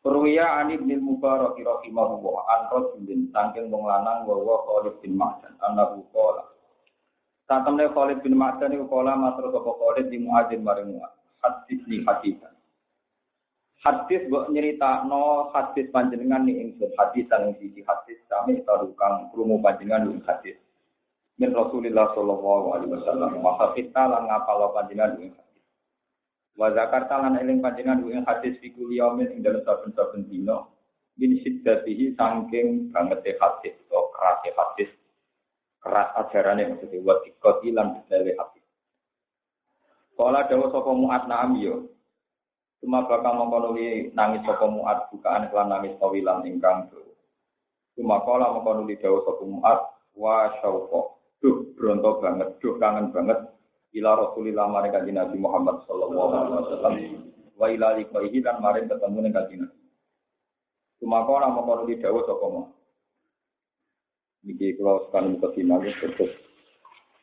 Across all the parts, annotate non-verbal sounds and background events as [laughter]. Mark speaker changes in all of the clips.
Speaker 1: Ruwiya an ibn Mubarak rahimahullah an Rasulin saking wong lanang wa wa Khalid bin Ma'dan annahu qala. Satemne Khalid bin Ma'dan iku kala matur sapa Khalid di Muadzin maring hadis li hadisan. Hadis mbok nyeritakno hadis panjenengan ni ingsun hadis sang siji hadis sami taru kang krungu panjenengan ing hadis. Min Rasulillah sallallahu alaihi wasallam wa kita lan ngapal panjenengan ing Wa zakarta lan eling panjenengan ing hadis fikul yaumin ing dalem saben-saben dina min siddatihi saking banget hadis atau keras hadis keras ajarane maksudnya wa dikoti lan detaile hadis. Kala dawa sapa muat naam yo. Cuma bakal mengkonuli nangis sapa muat bukaan kelan nangis tawilan ingkang. Cuma kala mengkonuli dawa sapa muat wa syauqa. Duh bronto banget, duh kangen banget ila Rasulillah maring kanjeng Nabi Muhammad sallallahu alaihi wasallam wa ila liqaihi lan maring ketemu ning kanjeng Nabi. Sumaka ora mongko di dawuh sapa mo. Niki kula sekali muka sinau terus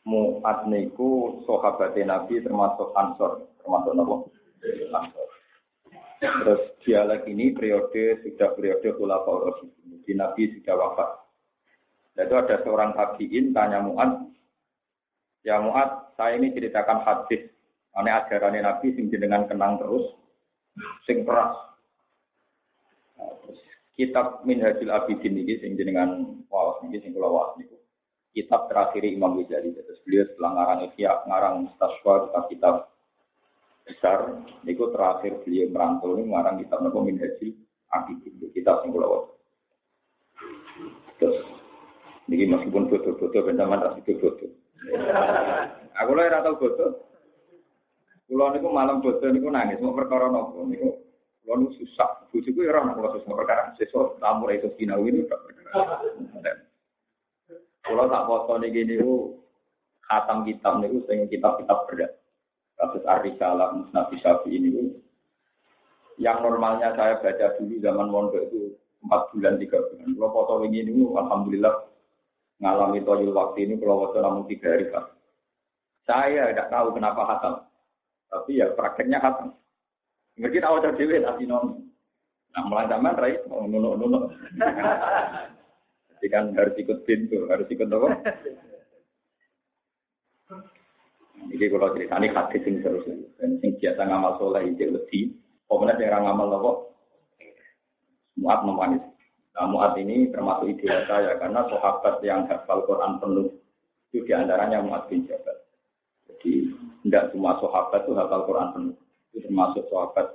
Speaker 1: Mu'ad niku sahabate Nabi termasuk Ansor, termasuk napa? Terus dialek ini periode sudah periode Khulafaur Rasyidin. Di Nabi sudah wafat. Lalu ada seorang tabiin tanya Mu'ad, Ya Mu'ad, saya ini ceritakan hadis. Ane ajarannya Nabi sing jenengan kenang terus, sing keras. Nah, terus kitab Minhajul Abidin ini sing jenengan wawas ini sing kula wawas. Kitab terakhir Imam Ghazali terus beliau setelah ngarang Ihya ngarang Mustaswa kitab kitab besar niku terakhir beliau merantau ini ngarang kitab napa Minhajul Abidin kitab sing kula wawas. Terus niki meskipun foto-foto benjaman ras itu foto. Aku lho ora tau foto. Kulo niku malam foto niku nangis mau perkara nopo niku. Kulo niku susah. Bojoku ya ora ono kulo susah perkara. Sesuk tamu ra iso sinau ini tak perkara. Kulo tak foto niki niku khatam kitab niku sing kitab-kitab berat. Kasus Ar-Risalah Musnad Syafi'i ini yang normalnya saya baca dulu zaman mondok itu empat bulan tiga bulan. Kalau foto ini alhamdulillah ngalami toyul waktu ini kalau waktu namun tiga hari kan. Saya tidak tahu kenapa hatam, tapi ya prakteknya hatam. Ngerti tahu dari dewi non. Nah mulai rai mau nunuk nunuk. Jadi kan harus ikut pintu, harus ikut apa? Jadi kalau cerita ini hadis yang terus, dan sing biasa ngamal soleh itu lebih, pemenang yang ngamal apa? Muat memanis. Nah, Mu'ad ini termasuk ideal saya karena sahabat yang hafal Quran penuh itu di antaranya Mu'ad bin Jabal. Jadi tidak semua sahabat itu hafal Quran penuh. Itu termasuk sahabat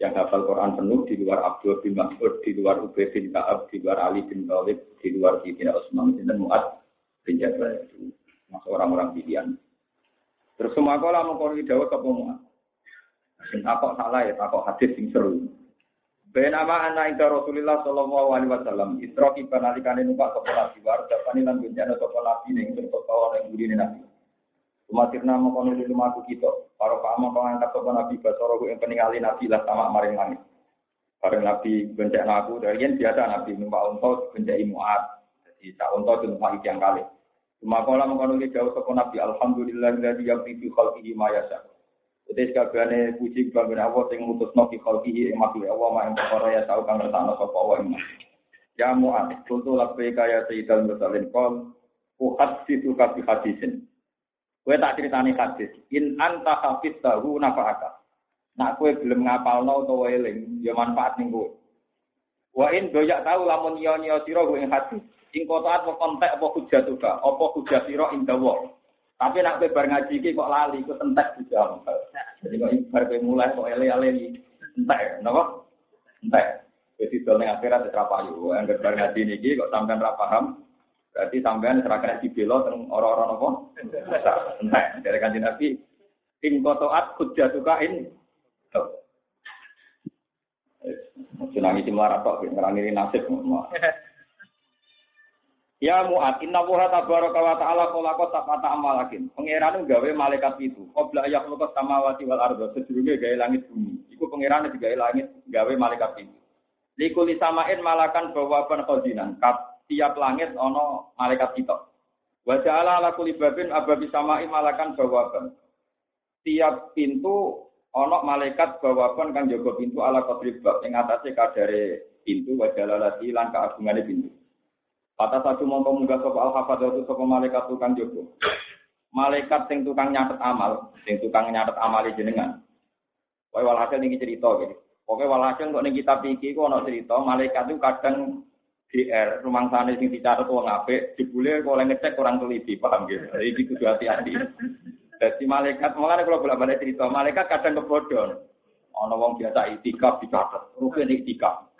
Speaker 1: yang hafal Quran penuh di luar Abdul bin Mas'ud, di luar Ubay bin Ka'ab, di luar Ali bin Thalib, di luar Sayyidina Utsman dan Mu'ad bin Jabal itu masuk orang-orang pilihan. Terus semua mau kau jawab ke Mu'ad. Takut salah ya, takut hadis yang seru. Ben ama anak ida Rasulullah sallallahu alaihi wasallam isra kiba nalikane numpak sapa nabi war japane lan benjana sapa nabi ning sirta kawan ning burine nabi. Umatirna mengkono di rumah kita, para paham pangangkat sapa nabi basara ku ing peningali nabi lah sama maring langit. Bareng nabi bencak aku dari yang biasa nabi numpak unta bencak muat. Jadi tak unta itu yang kali. Cuma kalau mengkono di jauh sapa nabi alhamdulillah dari yang fi khalqihi ma yasha. Jadi sekalian puji kepada Allah yang mutus nabi khalqihi yang makhluk Allah yang perkara ya tahu kang ngertakno sapa Allah yang Ya Mu'ad, kuntu labbaika ya sayyidal mursalin qol uhaditsu ka bi hadisin. Kowe tak critani hadis, in anta hafiz tahu nafa'aka. Nak kowe gelem ngapalno utawa eling, ya manfaat ning kowe. Wa in doyak tahu lamun nyo-nyo sira ing hadis, ing kotaat apa kontek apa hujah tuka, apa hujah sira ing dawa. Tapi nak bar ngaji iki kok lali, kok entek juga. Jadi kok bar mulai kok ele-ele entek, napa? Entek. Jadi dol ning akhirat ora payu. Angger bar ngaji niki kok sampean ora paham, berarti sampean ora kena dibela teng ora-ora napa? Entek. Dari kanjeng Nabi, in kotoat hujjatuka in Senangi si melarat kok, ngerangin nasib. [laughs] Ya Mu'ad, inna wuha tabaraka wa ta'ala kolakot tak amalakin. Pengiran gawe malaikat itu. Qobla ayak lukas samawati wal ardo. Sedurunge gawe langit bumi. Iku pengiran gawe langit gawe malaikat itu. Likuli samain malakan bawaban khodinan. Tiap langit ono malaikat itu. Wa ja'ala ala kuli babin ababi samain malakan bawaban. Tiap pintu ono malaikat bawaban kang jaga pintu ala kodrib bab. Yang atasnya kadare pintu. Wa ja'ala lati lan keagungannya pintu. Kata satu mongko munggah sapa al hafadzatu sapa malaikat tukang jogo. Malaikat sing tukang nyatet amal, sing tukang nyatet amal jenengan. Wae walhasil niki cerita gitu. Oke walhasil kok ning kitab iki kok ana cerita malaikat itu kadang GR rumah sana sing dicatat wong apik, jebule oleh ngecek kurang teliti, paham gitu. Iki kudu hati-hati. Jadi malaikat, makanya kalau bolak-balik cerita, malaikat kadang kebodon. Ana wong biasa itikaf dicatat, rugen itikaf.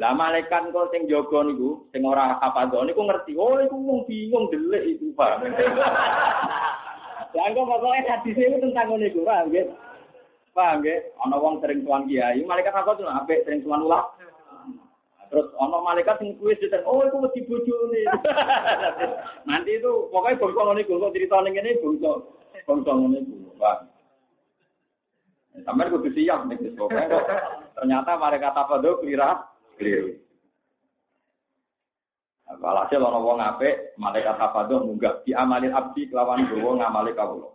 Speaker 1: Lah malaikat kok sing jaga niku, sing ora hafadzah niku ngerti. Oh iku wong bingung delik iku, Pak. Lah kok pokoke hadis itu tentang ngene iku, paham nggih? Paham nggih? Ana wong sering tuan kiai, malaikat apa tuh apik sering tuan ulah. Terus ana malaikat sing kuwi cerita, oh iku mesti bojone. [laughs] Nanti itu pokoknya bangsa ngene kok cerita ning ngene bangsa bangsa ngene Pak. Sampai kudu siap nih, pokoknya ternyata malaikat apa tuh kira keliru. Walhasil ana wong apik, malaikat tafaduh munggah di amalin abdi kelawan gowo ngamali kawula.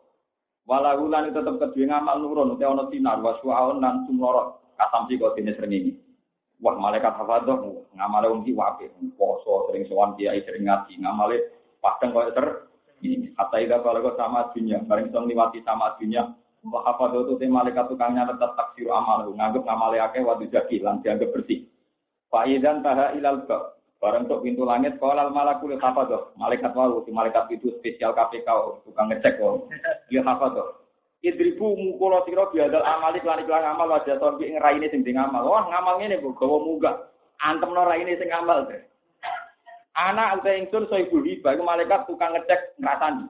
Speaker 1: Walau lan tetep kedue ngamal nurun uta ana sinar wasuaun lan sumlorot katam kok dene srengenge. Wah malaikat tafaduh ngamale wong iki apik, poso sering sowan kiai sering ngaji, ngamale padang koyo ter ini kata ida kalau sama dunia, bareng song liwati sama dunia, Wah apa tuh malaikat tukangnya tetap taksir amal, nganggep ngamale akeh wadu jaki lan dianggap bersih. Fa'idan taha ilal bab. Barang untuk pintu langit, kalau malakul hafadh. Malaikat waru, si malaikat itu spesial KPK, tukang ngecek kok. Dia hafadh. Idribu mukulo siro biadal amalik lan iklan amal wajah torbi ngeraine sing sing amal. Wah ngamal ngene bu, gawa munggah. Antem no raine sing amal. Anak uta ingsun so ibu hiba, malaikat tukang ngecek ngrasani.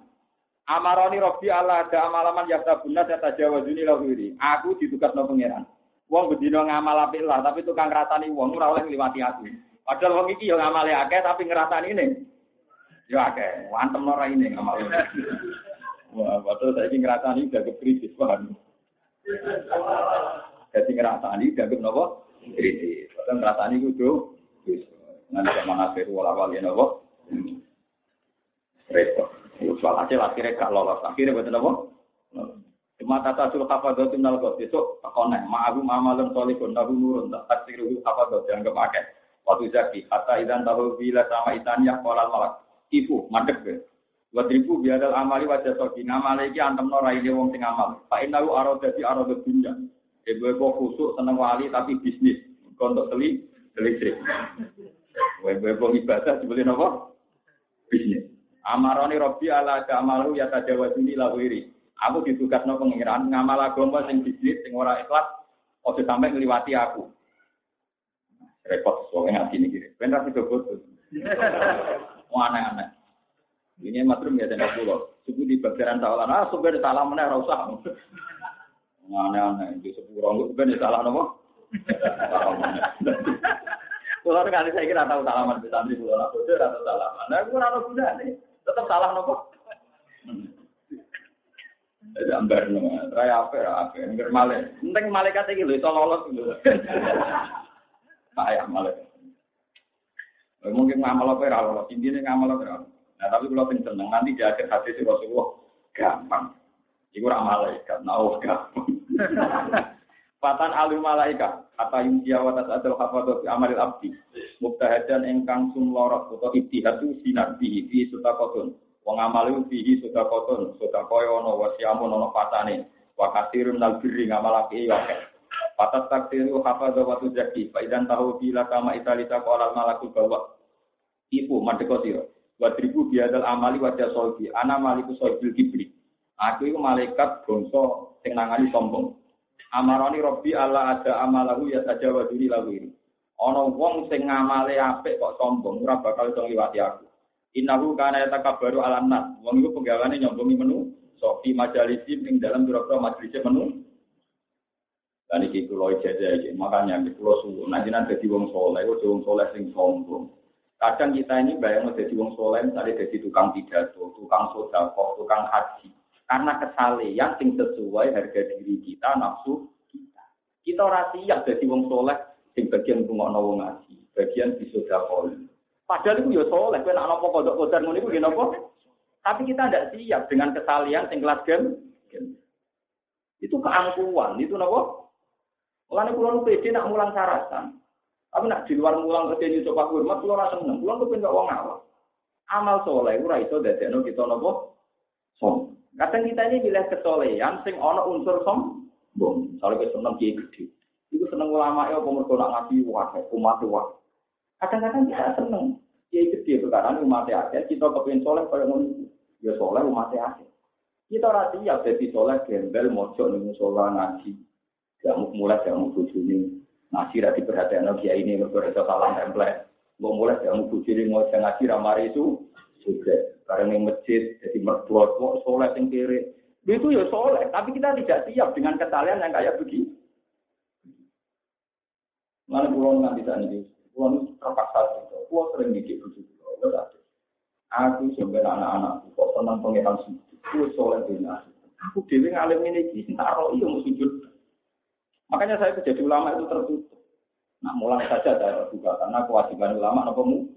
Speaker 1: Amaroni Robi Allah ada amalaman yakta bunda saya tajawazuni lahiri. Aku ditugas no pangeran. Wong bedino ngamal apik lah, tapi tukang ngrasani wong ora oleh ngliwati aku. Padahal wong iki yo ngamale akeh tapi ngrasani ini. Yo akeh, wantem ora ini ngamal. Wah, padahal saiki ngrasani udah kritis paham. Jadi ngrasani dianggap napa? Kritis. Padahal ngrasani kudu nanti zaman akhir wala wali napa? Repot. Soal hasil akhirnya gak lolos. Akhirnya betul napa? Cuma tata sul hafadzat minal ghot besok takonek ma'ahu ma'amalun solihun nahu nurun tak taksiruhu hafadzat jangan kepake. Waktu zaki kata idan tahu bila sama itaniyah kolal malak. Ibu madep. Wa biadal amali wajah soki ngamale iki antem no raine wong sing amal. Fa innahu aradati arada dunya. Ebe kok khusuk seneng wali tapi bisnis. Kontok teli listrik. Webe kok ibadah dibeli napa? Bisnis. Amaroni Robbi ala amalu ya tajawazuni lawiri. Aku ditugas no pengiran ngamal agama sing bisnis sing ora ikhlas ojo sampai ngliwati aku. Repot soalnya ngaji ini kiri. Sih kebut. Mau aneh-aneh. Ini matrum ya tenda pulau. Suku di bagian tawalan. Ah, sebenarnya salah mana rasa. Aneh-aneh. Di sepuluh itu sebenarnya salah nopo. Kalau kali saya kira tahu salaman di santri pulau lah, atau salaman. Nah, aku rasa guna nih. Tetap salah nopo. Jadi ambar nama, raya apa apa, enggak malaikat. Penting malaikat ini loh, itu lolos dulu. Payah malaikat. Mungkin ngamal apa ya intinya ngamal apa ya. Nah tapi kalau pengen seneng nanti di akhir hati si Rasulullah gampang. Iku ora malaikat, nah oh gampang. [laughs] Fatan alu malaikat, kata yuntia wa tas'adul hafadhu fi amalil abdi. Mubtahadan engkang sumlorot atau ibtihadu sinar bihi fi sutakotun. Wong amal iku fihi sedekahun, sedekah ana wa siamun ana patane. Wa katsirun nal birri ngamal apik ya akeh. Patas takdiru hafadha wa tuzaki, fa idan tahu bila kama italita qala malakul bawa. Ibu madheko sira. Wa tribu biadal amali wa jasolbi, ana maliku soibil kibri. Aku iku malaikat bangsa sing nangani sombong. Amaroni Robbi Allah ada amalahu ya saja wa duni lahu ini. Ana wong sing ngamale apik kok sombong, ora bakal iso ngliwati aku. Innahu kana yatakabbaru alam nas. Wong iku penggawane nyombongi menu sofi majalisi ing dalam pira-pira majelis menu. Dan iki kula ijazah iki, makanya di kula suwun, jenengan dadi wong saleh, ojo wong saleh sing sombong. Kadang kita ini bayang jadi wong soleh, misalnya jadi tukang pidato, tukang sodako, tukang haji. Karena kesalehan sing sesuai harga diri kita, nafsu kita. Kita ora siap jadi wong soleh, sing bagian rungokno wong ngaji, bagian di sodako. Padahal itu ya soleh, kowe nek apa kodok-kodok ngono iku napa? Tapi kita tidak siap dengan kesalehan sing kelas game. Itu keangkuhan, itu napa? Mulane kula nu pede nak mulang syaratan. Tapi nak di luar mulang kerja ini coba hormat, kalau rasa seneng, pulang tuh pindah uang awal. Amal soleh, ora iso dadekno kita nopo som. Kadang kita ini pilih kesolehan, sing ono unsur som, bom. Soalnya kita seneng kiai gede, itu seneng ulama ya, pemerintah nak ngaji wah, umat wah. Kadang-kadang kita seneng kiai gede, karena umatnya ada, kita kepingin soleh pada ngono, ya soleh umatnya ada. Kita rasa ya jadi soleh gembel, mojok nih musola ngaji, gak mulai gak mau bujuni, Ngaji ra diperhatikan kiai ini mergo salah template. Mau mulai kamu bujiri mau ngaji ramari itu juga. Karena yang masjid jadi mertua kok soleh yang kiri. Itu ya soleh, tapi kita tidak siap dengan kesalahan yang kayak begini. Mana pulau nanti saat ini, pulau terpaksa itu, pulau sering didik begitu. Aku sebenarnya anak-anak, kok senang pengiran aku soleh dunia. Aku dewi ngalim ini, taruh iya mau sujud. Makanya saya jadi ulama itu tertutup. Nah, mulai saja saya terbuka karena kewajiban ulama apa mu?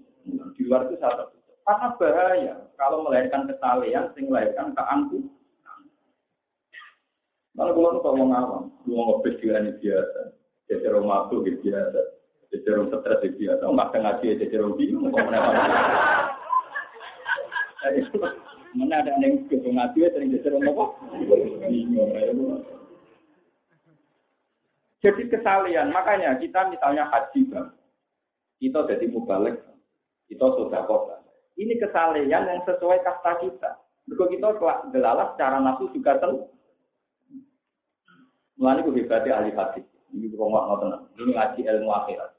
Speaker 1: Di luar itu saya tertutup. Karena bahaya kalau melahirkan kesalahan, sing melahirkan keangku. Malah kalau kalau mau ngawang, lu mau ini biasa, jadi rumah tuh biasa, jadi rumah stres biasa, nggak ngaji jadi rumah bingung, mau Mana ada yang ngaji sering jadi rumah kok? Bingung, jadi kesalian, makanya kita misalnya haji bang, kita jadi mubalik, kita sudah kota. Ini kesalian yang sesuai kasta kita. Begitu kita gelalah secara nafsu juga ten. Mulai gue berarti ahli hadis. Ini rumah tenang. Ini ngaji ilmu akhirat.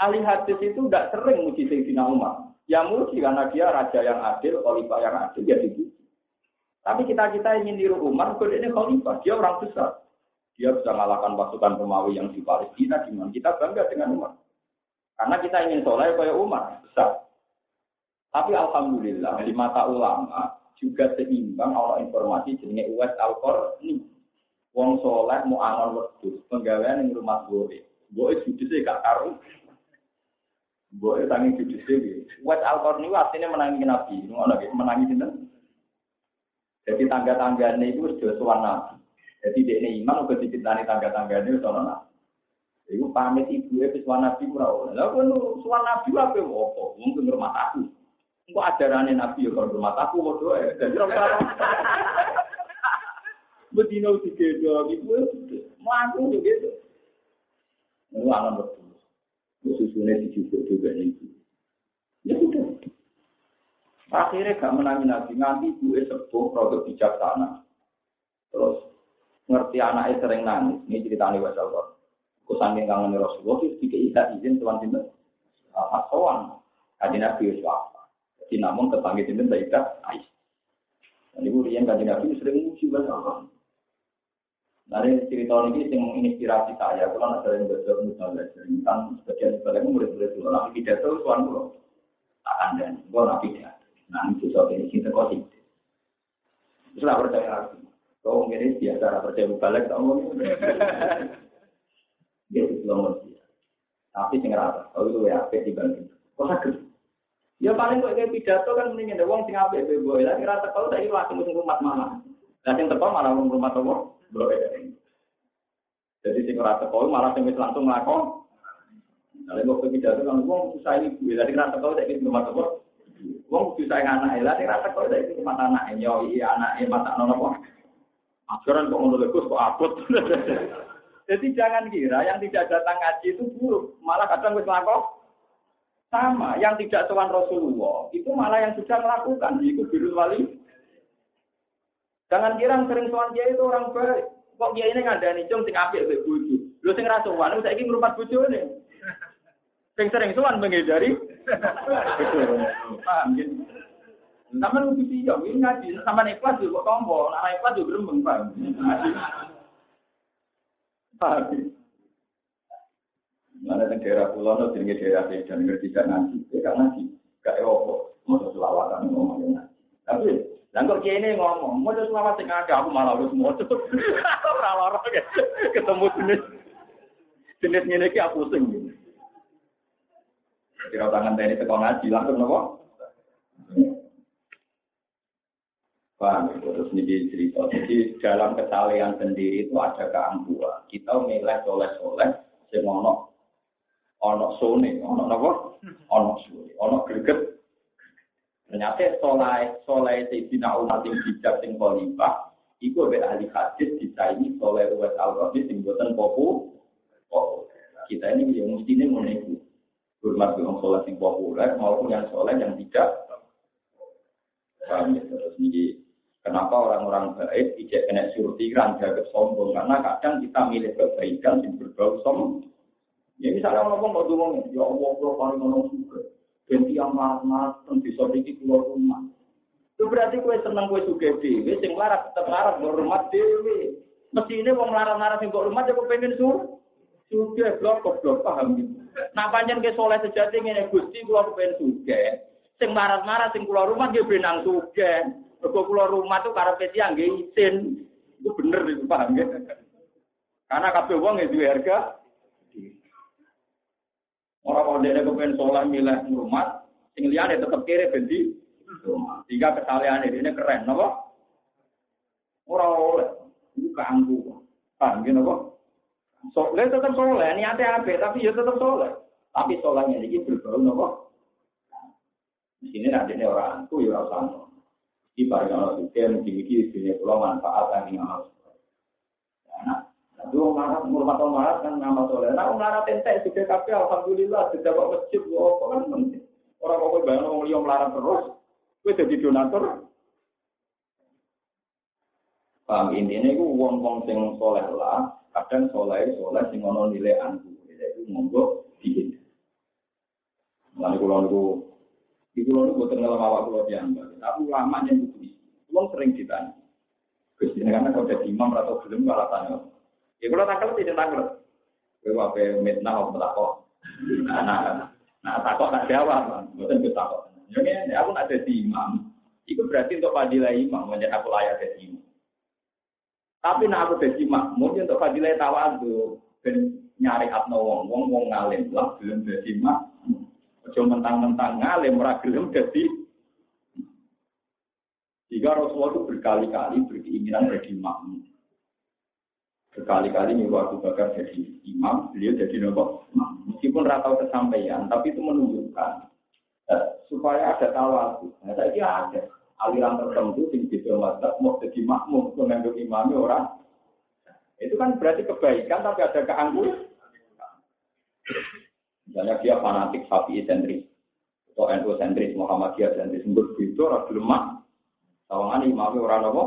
Speaker 1: Ahli hadis itu tidak sering muji Sayyidina Umar. Ya muji karena dia raja yang adil, khalifah yang adil, ya dipuji. Tapi kita kita ingin niru Umar, ini khalifah, dia orang besar. Dia bisa mengalahkan pasukan Romawi yang di Palestina, mana kita bangga dengan Umar. Karena kita ingin soleh kayak Umar, besar. Tapi alhamdulillah di mata ulama juga seimbang Allah informasi jenenge Uwais al ini. Wong soleh mau angon wedhus, penggawaian yang rumah gue. Gue judise gak karu. Gue tangi judise Uwais al ini artinya menangi Nabi. Menangi sinten? Jadi tangga-tangganya itu sudah sowan Nabi. Jadi dia ini iman udah dicintani tangga-tangga ini soalnya nabi. Iku pamit ibu ya suan nabi kurang. Lalu kan suan nabi apa yang opo? Mungkin rumah aku. Engkau ajarannya nabi ya kalau rumah aku bodoh ya. Jadi orang Bedino tiga dua ibu melaku gitu. Ini alam betul. Susunya dijujuk juga itu. Ya sudah. Akhirnya gak menangi nabi nganti ibu sepuh produk bijaksana. Terus ngerti anaknya sering nangis. Ini ceritanya Wasal kok. Aku saking kangen Rasulullah, itu tidak izin tuan Sinten. Mas Soan, kaji Nabi Yusuf Jadi namun tetangga Sinten tidak Ais. Dan Rian kaji Nabi sering muji Wasal Nah, ini cerita ini yang menginspirasi saya. Kalau ada yang belajar misalnya, tentang sebagian sebagian murid-murid dulu, nabi tidak tahu tuan dulu. Tak ada, gue nabi tidak. Itu soal ini kita kau Terus lah percaya lagi. Kau ini biasa percaya balik tak mau [laughs] Dia itu nomor dia. Tapi sing rata, kalau itu ya apa dibanding. Kok sakit? Ya paling kok kayak pidato kan mendingin ada uang sing apa bebo. Lagi rata kalau tadi langsung musim rumah mana? Dan yang tepat malah rumah toko, bro. Jadi sing rata kau malah sing langsung ngelakon. Kalau mau pidato kan uang susah ini gue. Lagi rata kalau tadi rumah toko. Uang susah anak elah, rata kalau tadi rumah anak nyoi anak mata nono Ajaran kok ngono kok abot. [laughs] Jadi jangan kira yang tidak datang ngaji itu buruk, malah kadang wis lakok sama. Yang tidak tuan Rasulullah itu malah yang sudah melakukan itu biru wali. Jangan kira yang sering tuan dia itu orang baik. Kok dia ini ngandani cung sing apik mbek bojo. Lho sing ra sowan saiki ngrumat bojone. [laughs] Sing sering tuan menghindari. [laughs] Paham gitu. Sama lu sih ya, ini ngaji. Sama ikhlas juga tombo, nah ikhlas juga grembeng pak. Mana yang daerah pulau itu jadi daerah dan ngerti gak ngaji, ya gak ngaji, gak ewo, mau selawatan ngomong ngaji. Tapi dan kok ini ngomong, mau selawat sing aku malah harus mau [laughs] ora ketemu jenis jenis ini aku pusing. Kira tangan tadi teko ngaji langsung nopo? Paham, terus ini cerita. Jadi dalam kesalehan sendiri itu ada keangkuhan. Kita milih soleh-soleh, sing ono ono sone, ono napa? Ono sone, ono greget. Ternyata soleh soleh Sayyidina Umar sing bijak sing khalifah iku be ahli hadis disaingi soleh Uwais Al-Qabi sing boten popu. Kita ini yang mestinya menunggu hormat dengan soleh sing populer maupun yang soleh yang tidak. Paham ya? Terus ini Kenapa orang-orang baik tidak kena surti jaga sombong? Karena kadang kita milih kebaikan yang berbau sombong. Ya misalnya ngomong mau ngomong, ya Allah, kalau paling ngomong juga. Ganti yang marah-marah, bisa bikin keluar rumah. Itu berarti kue seneng kue suka dewi, sing larat tetap larat rumah dewi. Mesti ini wong larat-larat sing rumah, jadi pengen sur. Sudah blok blok paham gitu. Nah panjang ke soleh sejati ini gusti keluar pengen suka. Sing marah-marah sing keluar rumah dia benang suka. Mergo keluar rumah tuh karena pesi yang izin. Itu bener itu paham ya. Karena kabeh wong itu harga Orang kalau dia kepengen sholat milih rumah, sing liane tetap kiri rumah. Jika kesalahan ini keren, apa? Orang oleh, itu keanggu. Paham gini apa? Soleh tetap soleh, niatnya apa? Tapi ya tetap soleh. Tapi solehnya ini berbau, apa? Di sini nanti orang itu ya sama. Di barang orang suka, mungkin-mungkin dunia pulau manfaat yang harus. Nah, Dua marat, murmat marat kan nama soleh. Nah, marat ente sudah kafe, alhamdulillah sudah bawa masjid, wah, kok kan penting. Orang kok bayang orang liya melarat terus, gue jadi donatur. Paham ini gue uang uang sing soleh lah, kadang soleh soleh sing ono nilai antu, jadi monggo bikin. Lalu kalau di pulau niku terkenal awak pulau diambil, tapi lama yang itu, uang sering ditanya. Gusti, karena kalau jadi imam atau belum, kalau tanya, Ya kalau tangkel tidak tangkel. Kowe wae mitnah apa takok. Nah, nah takok tak jawab, mboten kita takok. Jadi aku nak jadi imam, itu berarti untuk fadilah imam, menjadi aku layak jadi imam. Tapi nak aku jadi mungkin untuk fadilah tawadu, dan nyari atno wong wong wong ngalim lah belum jadi imam. Ojo mentang-mentang ngalim ora gelem jadi jika Rasulullah itu berkali-kali berkeinginan jadi makmum. Berkali-kali nyuruh Abu Bakar jadi imam, beliau jadi nopo. Meskipun ratau kesampaian, tapi itu menunjukkan eh, supaya ada tawadu. Nah, saya kira ada aliran tertentu di bidang mazhab mau jadi makmum mengambil imami orang. Itu kan berarti kebaikan, tapi ada keangkuhan. Misalnya dia fanatik sapi sentris atau NU sentris, Muhammadiyah sentris, sebut itu orang lemah. Tawangan imami orang nopo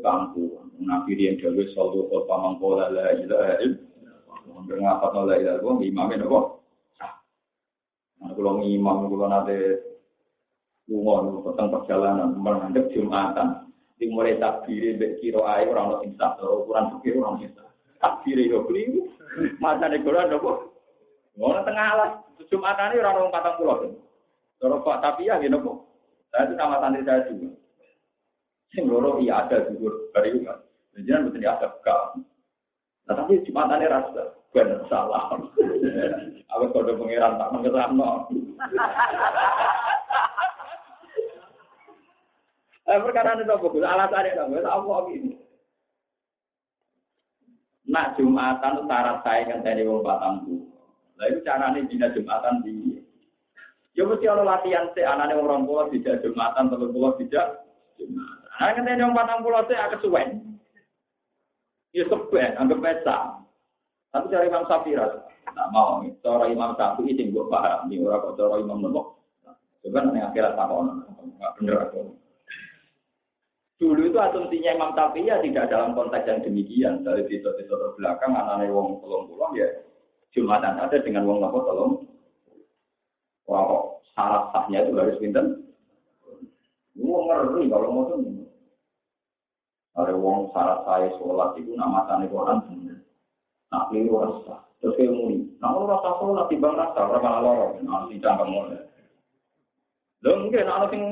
Speaker 1: kampu. Nabi yang dawe sallu kota pamangkola la ilaha illallah. Ngapa la ilaha illallah, imamnya nopo. Nah, kalau imam, kalau nanti lungon tentang perjalanan, menghadap Jumatan. Di mulai takbiri, kiro air, orang lo singsa, ukuran pikir orang singsa. Takbiri, yo keliru. Masa Quran nopo. Ngono tengah alas, Jumatan ini orang orang patang pulau. Kalau Pak Tapi ya, gitu kok. Saya itu sama santri saya juga. Sing loro iya ada juga dari kan. Jadi kan mesti ada kau. Nah tapi cuma tadi rasa benar salah. [laughs] Aku kode pangeran tak mengerano. [laughs] Eh perkara itu bagus. Alasannya bagus. Apa ini? Nak Jumatan itu syarat saya yang tadi wong batang bu. Lah itu caranya dina Jumatan di. Ya mesti ada latihan sih. Anaknya orang tua tidak Jumatan, terus tua tidak Jumatan. Nah, kan yang patang pulau saya kesuwen. Ya seben, anggap pesa. Tapi cari Imam Syafi'i tak mau. Cara Imam Syafi'i itu gue paham. Ini orang kok cara Imam Nembok. Sebenarnya akhirat tak mau. Nggak bener aku. Dulu itu asumsinya Imam Syafi'i ya tidak dalam konteks yang demikian. Dari titik-titik belakang, anak-anak wong tolong pulang ya. Jumatan ada dengan wong nopo tolong. Kok syarat sahnya itu harus pinter. Wong ngeri kalau mau tuh ada wong syarat saya sholat itu nama tani Quran bener. Nak keliru rasa. Terus kayak muni. Lu rasa sholat timbang rasa. Orang malah lorong. Nah, si cangkem mulai. Lho mungkin anak sing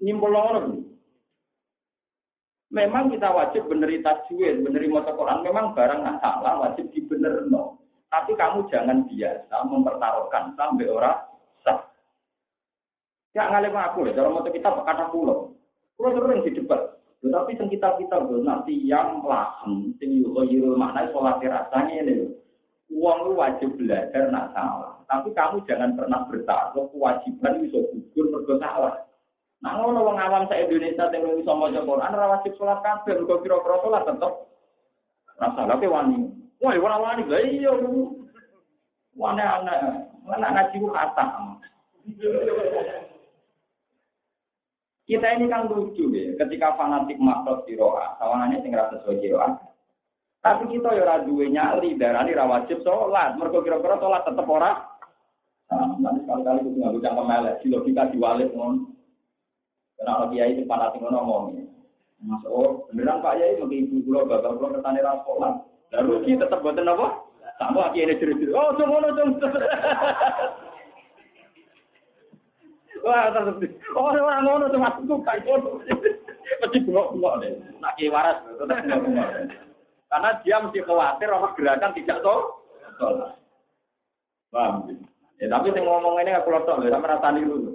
Speaker 1: nyimpul lorong. Memang kita wajib beneri tajwid, beneri maca Quran. Memang barang nggak salah wajib dibenerno. Tapi kamu jangan biasa mempertaruhkan sampai orang sah. Ya ngalim aku ya, cara maca kita kata pulau. Pulau sering di debat. Tetapi sing kita kita nanti yang langsung, sing yuko yurul makna sholat rasanya ini. Uang lu wajib belajar nak salah. Tapi kamu jangan pernah bertaruh kewajiban bisa gugur mergo salah. Nah ngono wong awam sa Indonesia sing iso maca Quran ora wajib salat kabeh, mergo kira-kira salat tetep ora salah wani. Wah, ora wani lha iya. Wani ana, ana ngaji ku kata. Kita ini kan lucu ya, ketika fanatik makhluk siroa, sawangannya sing rasa sesuai siroa. Tapi kita ya ora duwe nyali, darani ra wajib salat, mergo kira-kira salat tetep ora. Nah, nanti sekali-kali kudu nganggo cangkem elek, si logika diwalik ngono. Karena kalau kiai itu fanatik ngomong. Mas oh, beneran Pak Yai mungkin ibu kula bapak kula ketane ra sekolah. Lah rugi tetep boten apa? Sama kiai ini cerita. Oh, cuma ngono dong. Wah, tetep. Oh, ora ngono cuma aku kayak ngono. Mesti bengok-bengok deh. Nak waras tetep bengok-bengok. Karena dia mesti khawatir orang gerakan tidak tahu. Paham? Ya tapi saya ngomong ini aku lotok lho, sama rasani dulu.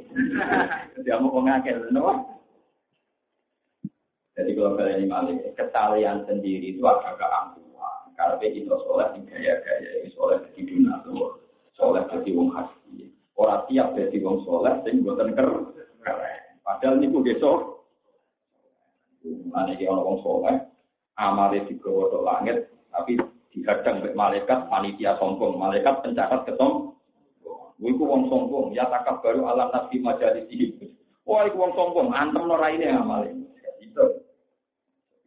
Speaker 1: Dia mau ngakil, no? Jadi kalau kalian ini malik, kesalahan sendiri itu agak ampuhan. Karena kita soleh di gaya-gaya, soleh di dunia tuh, soleh jadi wong hati. Orang tiap jadi wong soleh, sing buatan ker, Padahal ini besok, mana dia orang soleh, amalnya digawa ke langit, tapi dihadang oleh malaikat, panitia sombong, malaikat pencatat ketong, Iku wong sombong, ya takab baru alam nabi majalis ini. Wah, iku wong sombong, antem no raine amale. Itu.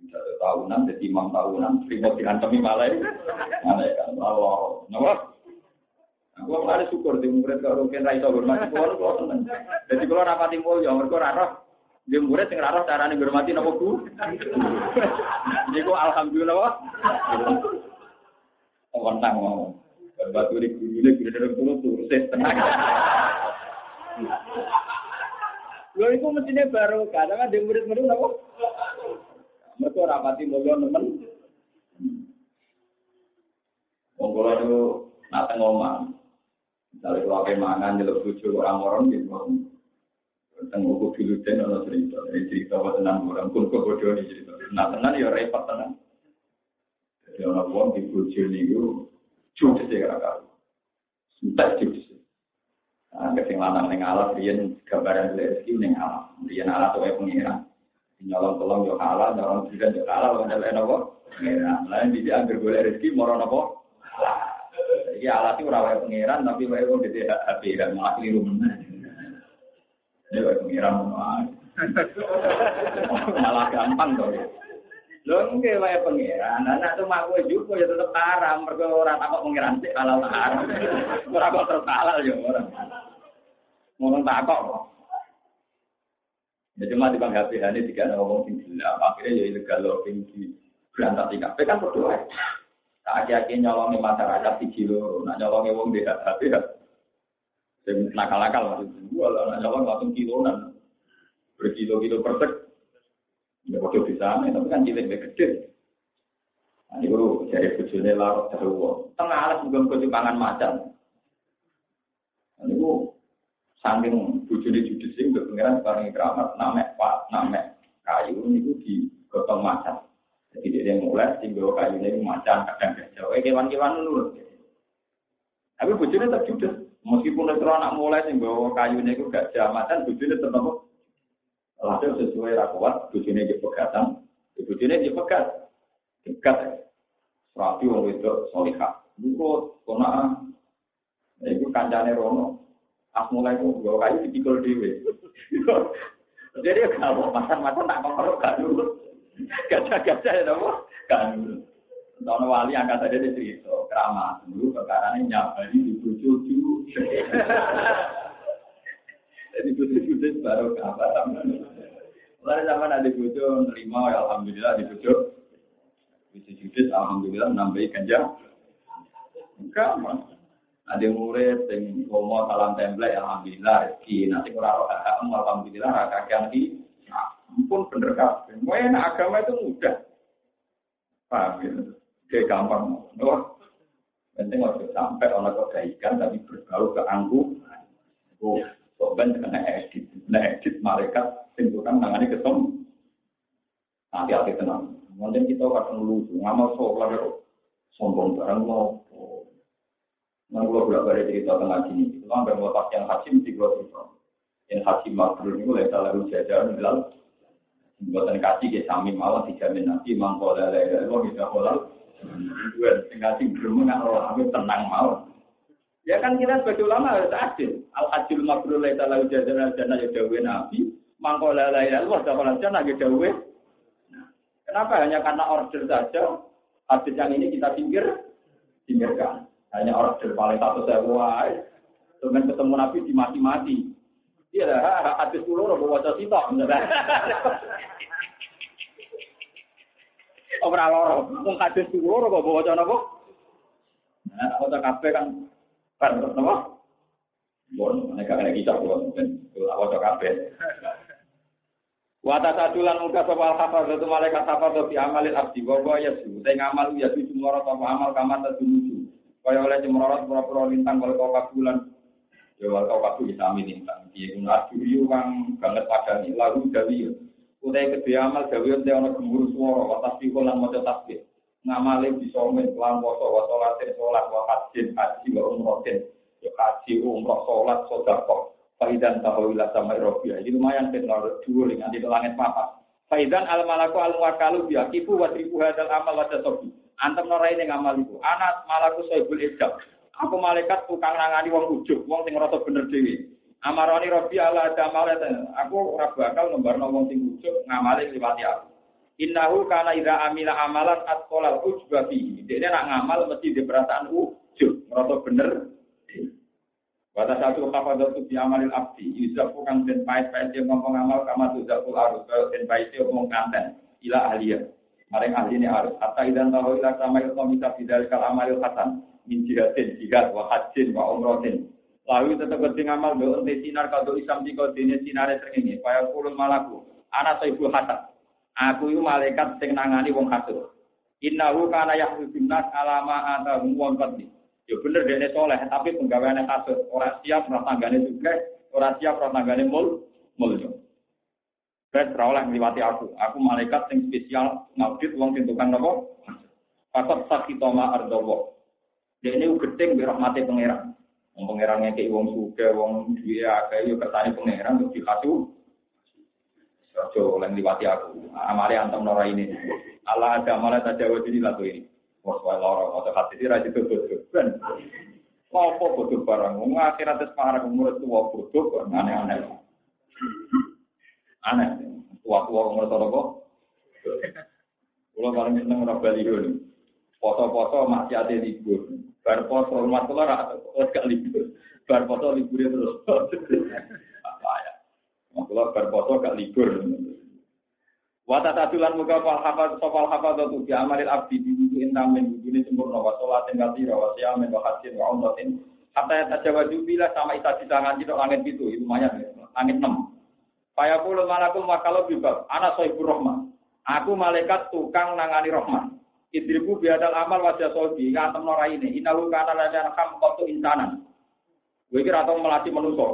Speaker 1: Satu tahunan, jadi imam tahunan, terima diantemi malai. Malai kan, Allah. Nama? Aku kemarin syukur di murid kalau mungkin rai iso hormati kulo kulo seneng. Jadi kulo rapati mulya mergo ora roh di murid sing ora roh carane hormati napa Bu. Niku alhamdulillah. Kontang mau. Batu di guru ini guru dari guru turun tenang. Lo itu mestinya baru karena di murid-murid apa? Mereka rapati mulia temen. Monggo itu nate ngomong. Misalnya kalau apa mangan jelek bucu orang-orang gitu. Tentang buku filuten atau cerita, ini cerita apa tenang orang pun kebodohan ini cerita. Nah tenang ya repot tenang. Jadi orang-orang di bucu ini judes ya kakak. Entek judes. Nah, kesing lanang ning alas riyen gambaran rezeki ning alas. Riyen alas wae pengira. Nyolong tolong yo halal, nyolong jiran yo halal, nyolong napa? Pengira. Lain bisa anggar golek rezeki moro napa? Iki alas iki ora wae pengiran tapi wae wong dite HP dan malah keliru meneh. Ini wae pengiran malah gampang to. Lho nggih wae pangeran. Anak tuh mak kowe jupo ya tetep haram mergo ora takok pangeran sik halal haram. Ora kok terus halal ya ora. Ngomong takok kok. Ya cuma di bang HP ini tiga ngomong sing gila, akhirnya ya ilegal loh tinggi berantak tiga. Tapi kan berdoa. Tak aki nyolongi masyarakat di kilo, nak nyolongi wong di HP ya. Sing nakal-nakal maksudnya, lah nyolong langsung kilonan berkilo-kilo persek. Ya waktu di sana, tapi kan cilik gede. Nah, itu dari bujurnya larut terlalu. Tengah alas juga kau pangan macan. Nah, itu saking bujurnya judis sih, udah pengiran sekarang keramat, namek pak, namek kayu itu di gotong macan. Jadi dia mulai tinggal kayu ini macan, kadang gajah. Eh, kewan-kewan nurut. Tapi bujurnya tetap judes. Meskipun itu anak mulai sing bawa kayu ini gajah macan, bujurnya tetap Hasil sesuai rakwat, bujune di pegatan, bujune di pegat, dekat. Rapi wong itu solihah. Buku kona, itu kancane rono. As mulai itu bawa kayu dipikul dewe. [laughs] Jadi kalau masan-masan tak pengaruh kan dulu. Gajah-gajah ya dong, kan dulu. Tahun wali angkat saja di cerita, keramat dulu perkara ini nyabari di bujuk [laughs] Jadi bujuk-bujuk baru kabar. Lalu zaman ada bujuk nerima, ya alhamdulillah di. Bisa judis, alhamdulillah nambahi ganja. Gampang. Ada murid sing ngomong salam template alhamdulillah rezeki nanti ora ora alhamdulillah ra kakek di ampun bener kabeh. Enak agama itu mudah. Paham ya? Kayak gampang. Wah, penting waktu sampai orang kebaikan tapi berbau ke angku. Oh, sobat kena edit, kena edit mereka tentukan tangannya ketemu. Nanti hati tenang. Mungkin kita akan lucu, ngamal sholat sombong barang mau Nah, kalau bolak balik cerita tengah sini, itu kan bermotak yang haji mesti gue. Yang haji makhluk ini mulai salah jajar bilal. Buatan kasih ke sami malah dijamin nanti mangkola lele lo bisa kolal. Dua tinggal sih belum nggak aku tenang mau. Ya kan kita sebagai ulama harus adil. Al lele salah jajar dan aja dawe nabi. Mangkola lele lo bisa kolal jangan aja dawe. Kenapa hanya karena order saja? Hadis yang ini kita pinggir, pinggirkan. Hanya orang paling satu saya buat. Dengan ketemu Nabi di mati-mati. Iya lah, hadis dulu robo wajah sitok. Ora loro, wong hadis dulu robo wajah napa? Nah, wajah kafe kan kan napa? Bon, mereka kena kisah bon, ben wajah kafe. Wata sadulan muka sapa al itu malaikat hafal di amalil abdi wa ya su. Te ngamal ya su moro apa amal kama tadumuju. Kaya oleh cemorot pura-pura lintang kalau kau kabulan. Ya wal kau kabu bisa lintang. Di gunung yu kang banget padani. Lalu dawi. Utai kedua amal dawi utai ono gemuruh suara. Watas pikul lan moco tasbih. Ngamale bisa min kelam poso. Wasolatin sholat. Wahajin haji wa umrotin. Ya haji umroh sholat sodako. Faidan tahawila sama Eropia. Ini lumayan kan dua dengan di langit papa. Faidan al malaku al wakalu biakifu wa tribu hadal amal wa sobi. Antem norai ning amal iku. Anak malaku soibul ijab. Aku malaikat tukang nangani wong ujug, wong sing ngerasa bener dhewe. Amaroni Robi ala ada Aku ora bakal nembarno wong sing ujug ngamali liwati aku. Innahu kana ida amila amalan atqalal ujba fi. Dene nak ngamal mesti di perasaan ujug, ngerasa bener. Pada satu kafadatu bi amalil abdi, yuzafu kang den pait-pait ngomong amal kama tuzakul arus, den ngomong kanten ila ahliya. Maring ahli ini harus. Hatta idan tahu ila sama ilmu bisa bidal kal amalil hasan. Min jihadin, jihad, wa hajin, wa umrotin. Lalu tetap keting amal do ente sinar kado isam di kau dini sinare ini. Paya kulun malaku. Anak ibu hasan. Aku itu malaikat sing nangani wong hasud. Innahu kana yahdudun nas alama atahum wong qadli. Ya bener dene soleh, tapi penggaweane hasud. Orang siap tanggane juga, orang siap tanggane mul mulya. Ben ora ngliwati aku. Aku malaikat sing spesial ngaudit wong sing tukang napa? Fakot sakitoma ardawa. Dene gedeng bi rahmate pangeran. Wong pangeran ngekeki wong suge, wong duwe akeh yo ketane pangeran untuk dikatu. Ojo oleh ngliwati aku. Amale antem nora ini. Allah ada malah tak jawab ini lagu ini. Wong wae lara, atau hati ra ditutup. Ben. Apa bodoh barang? Wong akhirat wis umur tuwa bodoh aneh-aneh. Aneh. Tua-tua umur kok. Kalau paling seneng orang Bali ini. Foto-foto masih ada libur. Bar foto rumah tua oh, gak libur. Bar foto libur terus. Apa ya? Kalau bar foto gak libur. Wata tatulan muka fal hafal sofal hafal tu di amalil abdi di buku ini sempurna wa sholat tinggal tira wa siamin wa hasin wa umratin hatta ya tajawaju bila sama isa di tangan itu langit itu itu lumayan langit enam Faya puluh malakul makalau bibab. Anak sohibur rohman. Aku malaikat tukang nangani rohman. Idribu biadal amal wajah sobi. Ngantem nora ini. Inahu kana lajan ham kotu insanan. Gue kira atau melatih manusia.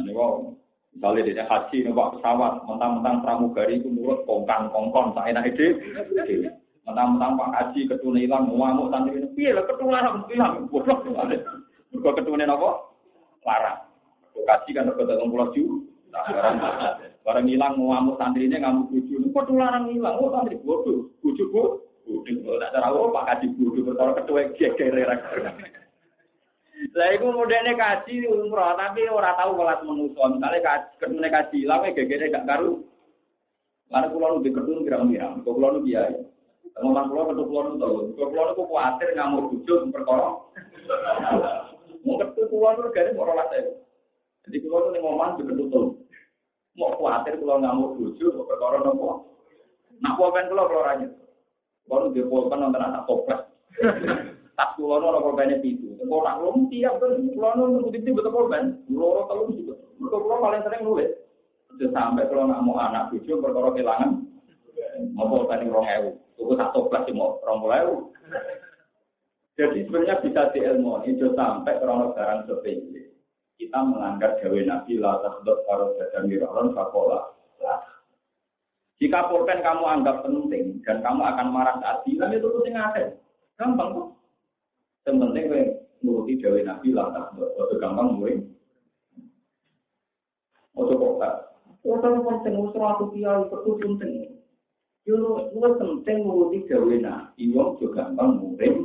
Speaker 1: Ini wow. Misalnya dia haji, numpak pesawat, mentang-mentang pramugari itu nurut kongkang kongkong, tak enak ide. Mentang-mentang pak haji ketune hilang, ngamuk santri ini, iya lah ketularan hilang, bodoh. Mereka ketune apa? Larang. Kaji kan berkata pulau juga. Barang hilang ngamuk santri ini ngamuk buju. Kok tularang hilang? Oh santri bodoh. Buju bu. Buju. Tak cara apa Kaji buju. Bertara ketua geger. Lah iku modene kaji umroh tapi ora tahu kelas manusa. Misale kaji ketune kaji hilang gegere gak karu. Lalu pulau nu diketun kira-kira. Kok pulau nu kiai. Ngomong pulau ketemu pulau nu tahu. Kok pulau nu kuatir ngamuk buju perkara. Mau ketemu pulau nu gare ora latih. Jadi kalau itu ngomong tutup. Mau khawatir kalau nggak mau bujuk, mau perkara nopo. Nak pulpen kalau kalau rajin. Kalau dia pulpen nonton anak toples. [laughs] tas kula ora korban itu. Kok nak lu tiap kan kula nu nuruti betul korban. Loro telu juga. Mergo kula paling sering nulis. Sudah sampai kalau nak mau anak cucu perkara kehilangan mau korban rong ewu. Tuku satu kelas mau rong ewu. [laughs] Jadi sebenarnya bisa diilmu itu sampai kalau barang sepele. Kita melanggar gawe Nabi la tasdot karo dadan miron fakola. Jika pulpen kamu anggap penting dan kamu akan marah saat bilang itu penting ada. Gampang kok. Yang penting gue nuruti gawe Nabi la tasdot. Itu gampang mulai. Ojo kok. Ojo penting usah aku kiai itu penting. Yo lu penting nuruti gawe Nabi. Juga gampang mulai.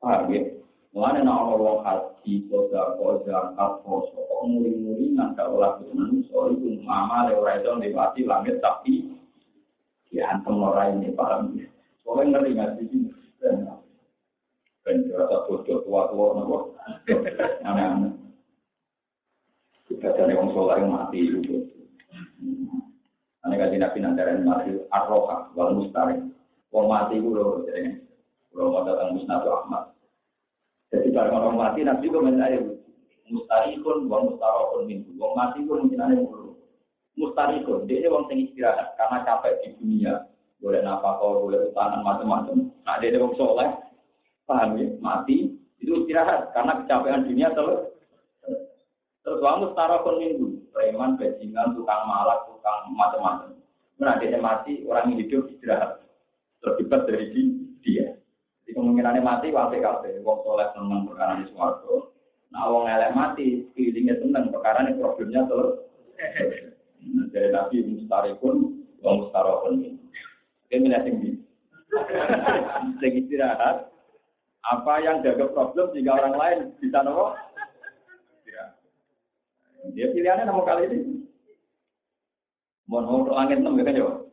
Speaker 1: Paham ya? Mulanya nak orang haji, koda, koda, kapos, kok muri-muri nggak olah manusia itu mama lewat itu lewati langit tapi diantem orang ini paham ya? Soalnya ngeri sih sini? Dan rasa bodoh tua-tua nopo, aneh-aneh. Kita orang soleh yang mati itu. Aneh kaji nabi nanti mati arroha wal mustari. Wong mati itu loh, jadi kalau mau datang musnadu Ahmad. Jadi kalau orang mati nanti juga mencari mustarikun, wong mustarokun minggu. Wong mati pun mungkin ada mulu. Mustarikun, dia ini wong istirahat karena capek di dunia. Boleh nafkah, boleh utangan macam-macam. Nah, dia wong soleh, paham ya? Mati itu istirahat karena kecapean dunia terus. Terus wong mustarokun minggu, preman, bajingan, tukang malak, tukang macam-macam. Nah, dia mati, orang yang hidup istirahat. Terlibat dari dia. Kemungkinannya mati wae kabeh. Wong soleh seneng perkara di swarga. Nah, wong elek mati, feelingnya seneng perkara ini problemnya terus. Nah, dari Nabi mustarikun, wong mustarokun. Oke, milih tinggi. Sing istirahat. Apa yang jaga problem jika orang lain bisa nopo? Dia pilihannya nomor kali ini. Mau langit enam ya kan ya?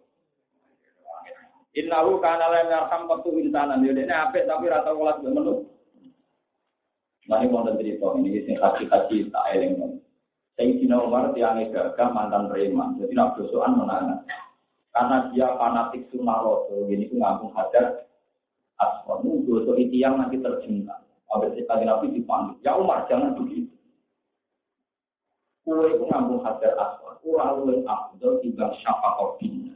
Speaker 1: Innahu kana la yarham qatu insanan. Yo dene apik tapi rata welas mbek menu. Mari wonten cerita ini sing haji-haji tak eling. Sayyidina Umar tiang gagah mantan preman. Jadi nak dosoan menangan. Karena dia fanatik sunnah rasul, ini ku ngambung hajar aswad. Ini dosa yang nanti tercinta. Abis itu Nabi dipanggil. Ya Umar jangan begitu. Kue itu ngambung hajar aswad. Kue luwih afdol timbang syafaat bina.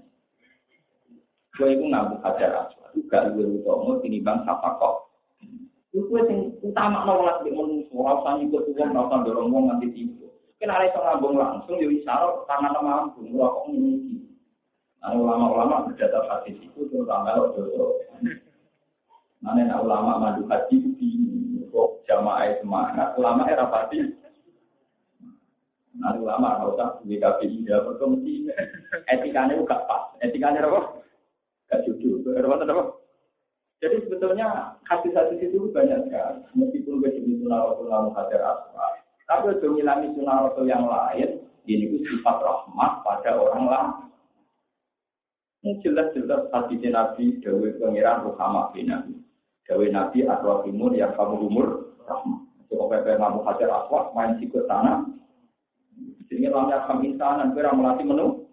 Speaker 1: Kue itu ngambung hajar aswad. Gak luwih utama tinimbang syafaat Itu kue yang utama nolak di manusia. Rasa ikut uang, rasa dorong uang nanti tiba. Kena ada ngambung langsung, jadi isyarat tangan mampu. Wah kok ini Nah, ulama-ulama berdasar hadis itu terutama kalau dosa. Mana ulama madu haji di kok jamaah semangat, ulama era pasti. Nah, ulama kalau tak di KPI ya berkomisi. Etikanya juga pas, etikanya apa? Gak jujur, apa apa? Jadi sebetulnya hadis-hadis itu banyak sekali. Meskipun begini sunnah Rasulullah hadir asma. Tapi untuk ngilangi sunnah Rasul yang lain, ini itu sifat rahmat pada orang lain. Ini jelas-jelas hadis Nabi Dawe Pengiran Ruhama bin Nabi. Dawe Nabi Adwa Timur yang kamu umur rahmat. Coba pepe ngamu hajar aswad main sikut tanah. Jadi lamnya kami insan kira melatih menu.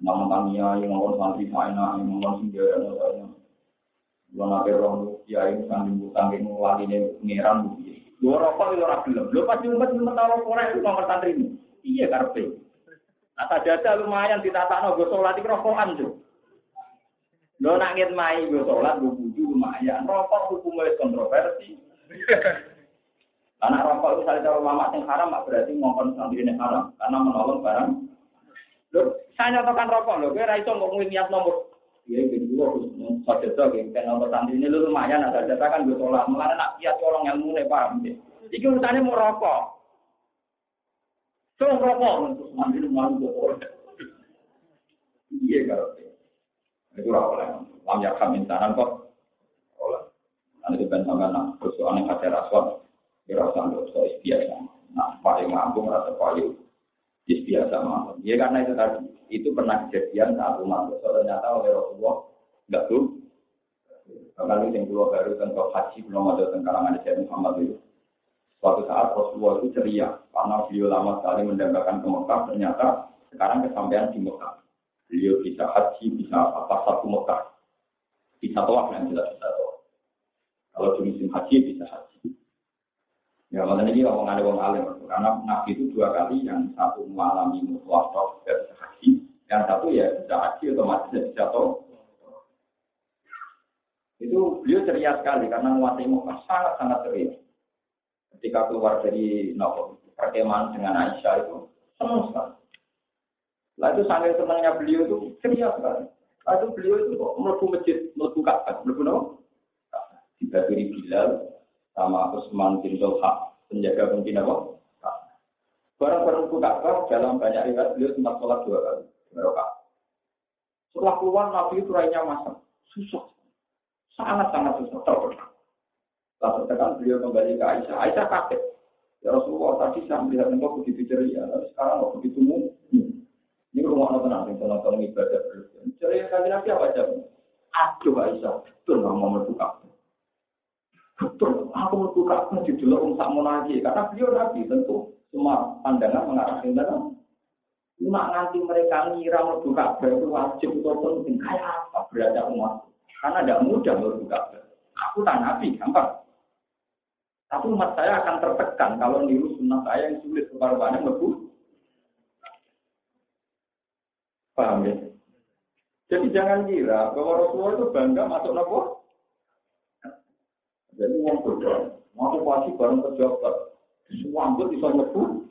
Speaker 1: Nama tania yang ngomong santri faina yang ngomong singgah yang Lo nabe rong ya ini kan dimbukan yang ngelani ini pengiran bukti. Lo rokok itu orang belum. Lo pasti umat umat tahu korek itu nomor santri ini. Iya karpe. Nah saja lumayan ditata no gue sholat itu rokokan tuh. Lo nangit mai gue sholat, gue buju lumayan. Rokok hukumnya kontroversi. Karena rokok itu misalnya kalau mama yang haram, berarti ngomong santri ini haram. Karena menolong barang. Lo, saya nyatakan rokok, lo, gue raiso ngomongin niat nomor. Iya, gitu, gue harus sadar yang kan nomor santri ini lo lumayan. Ada data kan gue sholat. Mulanya nak kiat orang ilmu nih, paham deh. Iki urusannya mau rokok. Rokok. Terus mandi lu malu gue Iya, kalau itu rawol lam yakam insanan kok oleh itu kan sama nak persoalan yang kaca raswat dirasa dosa biasa nah paling mampu merasa payu biasa mah ya karena itu tadi. Itu pernah kejadian saat umat dosa ternyata oleh Rasulullah nggak tuh. Kalau yang keluar baru tentang haji belum ada tentang kalangan Syekh Muhammad itu. Suatu saat Rasulullah itu ceria karena beliau lama sekali mendapatkan ke Mekah. Ternyata sekarang kesampaian di Mekah. Beliau bisa haji, bisa apa satu Mekah. Bisa tawaf yang jelas bisa tawaf. Kalau musim haji bisa haji. Ya, makanya ini ngomong ada wong alim. Karena Nabi itu dua kali, yang satu mengalami mutlak dan haji, yang satu ya bisa haji otomatis bisa toh. Itu beliau ceria sekali karena menguasai Mekah sangat-sangat ceria. Ketika keluar dari nopo perkemahan dengan Aisyah itu senang sekali. Lah itu sambil senangnya beliau itu ceria sekali. Lalu beliau itu kok melebu masjid, melebu Ka'bah, melebu nopo? Dibagi Bilal, sama Usman bin Tolha, penjaga pemimpin apa? Barang-barang Ka'bah dalam banyak riwayat beliau sempat sholat dua kali. Mereka. Setelah keluar Nabi itu rainya masak, susah, sangat-sangat susah. Tahu Lalu tekan beliau kembali ke Aisyah. Aisyah kaget. Ya Rasulullah tadi saya melihat engkau begitu ceria, tapi sekarang kok begitu mu. Ini rumah orang tenang, yang tolong ibadah berlebihan. Ceria kali nabi apa aja? Aduh Aisyah, betul nggak mau membuka. Betul, aku membuka di dulu untuk mau naji. Karena beliau nabi tentu semua pandangan mengarah ke dalam. Cuma nanti mereka ngira membuka itu wajib atau penting. Kayak apa berada umat? Karena tidak mudah membuka Aku tak nabi, gampang. Tapi umat saya akan tertekan kalau niru sunnah saya yang sulit kepada lebu. Paham ya? Jadi jangan kira bahwa Rasulullah itu bangga masuk nopo. Jadi uang bodoh, mau pasti bareng pejabat, semua ambil bisa lebu.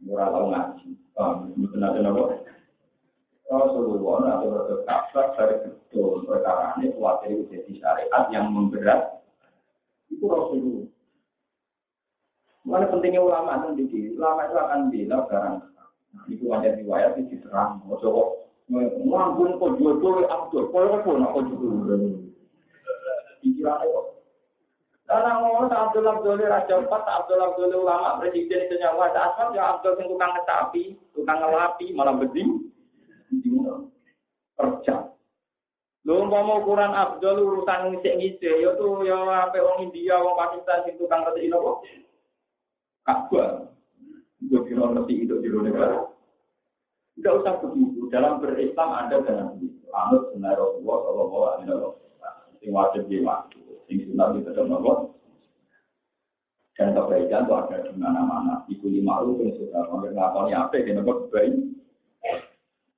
Speaker 1: Murah tahu ngaji, paham? Benar benar nopo. Rasulullah atau Rasul dari betul perkara ini khawatir jadi syariat yang memberat itu Rasulullah. Mana pentingnya ulama itu di ulama itu akan bilang barang. Nah, itu ada riwayat itu diterang. Coba ngambun kok jual jual abdul, kau apa nak kau Karena ngomong Abdul Abdul Raja Empat, Abdul Abdul ulama presiden asal ya yang tukang tukang ngelapi, beding, kerja. Lho umpama ukuran Abdul urusan ngisik-ngisik ya tuh ya ape wong India, wong Pakistan sing tukang ngerti napa? Kabah. Gue kira ngerti itu di negara. Tidak usah begitu. Dalam berislam ada dengan begitu. Anut Rasulullah Shallallahu Alaihi Wasallam. Sing wajib di waktu. Sing sunnah di dalam nopo. Dan kebaikan itu ada di mana-mana. Ibu lima lu yang sudah ngakoni apa? Kena baik.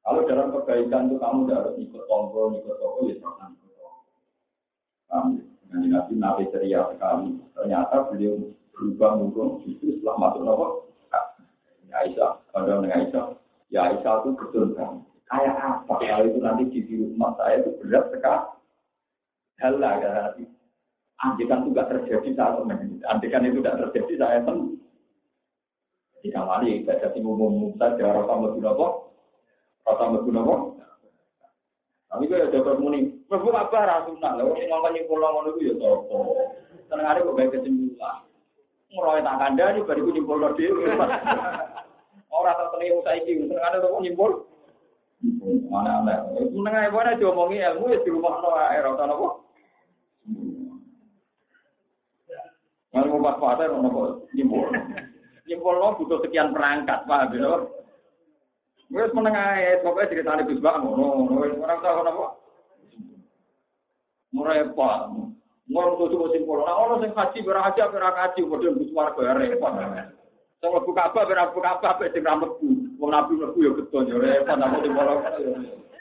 Speaker 1: Kalau dalam kebaikan itu kamu tidak harus ikut tonggo, ikut toko, ya jangan ikut tonggo. Nanti nabi nabi ceria sekali. Ternyata beliau berubah mungkin justru setelah masuk nopo. Ya Aisyah, kalau dengan Aisyah, ya Aisyah itu betul kan. Kayak apa kalau itu nanti di rumah saya itu berat sekali. Ya nanti. Andikan itu tidak terjadi saat ini. Andikan itu tidak terjadi saya pun. Tidak mali, tidak jadi umum saja rasa lebih nopo. Kata mlebu napa? Tapi kok ada muni, mlebu apa ra sunah. Lah wong ngomong nyimpul ngono iku ya sapa. Senengane kok bae kesimpulan. Ngroe tak kandhani bariku nyimpul dhewe. Ora tak tengi saiki, senengane kok nyimpul. Mana ana. Senengane wae diomongi ilmu ya di rumah no ae ora napa. Kalau mau pas-pasan, mau nyimpul. Nyimpul lo butuh sekian perangkat, paham ya? Wes meneng ae, pokoke ceritane Gus Bak ngono, wis ora usah ngono apa. Merepot. Ngono kudu sing simpul. Ora ono sing haji ora haji ora haji padha Gus warga repot. Sing mlebu Ka'bah ora mlebu Ka'bah pek sing ra mlebu. Wong nabi mlebu ya betul ya repot apa sing ora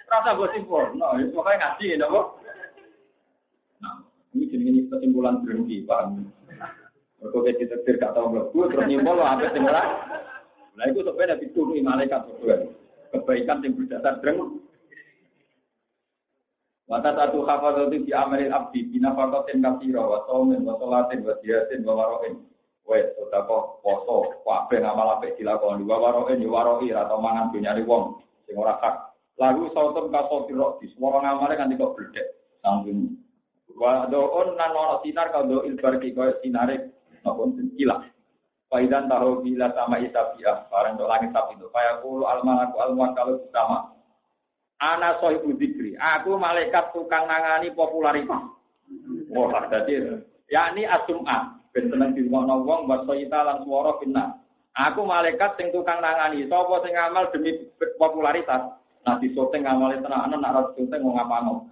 Speaker 1: Rasa gue simpul. Nah, itu makanya ngaji ya, Nah, ini jenenge kesimpulan berhenti, Pak. Mergo kita ditetir gak tau mlebu terus nyimpul apa sing ora Nah itu sebenarnya diturunkan malaikat berdua. Kebaikan yang berdasar dreng. Mata satu hafadzatu di amalil abdi bina fakotin kasiro wa somin wa solatin wa diatin wa waroin. Wes, kok poso, kabeh ngamal apik dilakoni wa waroin ya waroi atau mangan dunyane wong sing ora hak. Lalu sautum kasofiro di semua ngamale kan kok bledek. Sanggung. Wa doon nan ora sinar kalau ilbar ki sinare napa kilah. Faidan tahu bila sama isabiah, barang untuk langit sapi itu. Kayak kulu almanaku almuan kalau sama. Anak sohibu dikri. Aku malaikat tukang nangani popularitas. Wah, jadi ya ini asumah. Ben di rumah wong buat sohita lan suara fitnah. Aku malaikat sing tukang nangani. Sopo sing ngamal demi popularitas. Di syuting ngamal itu nak nak syuting mau ngapa mau.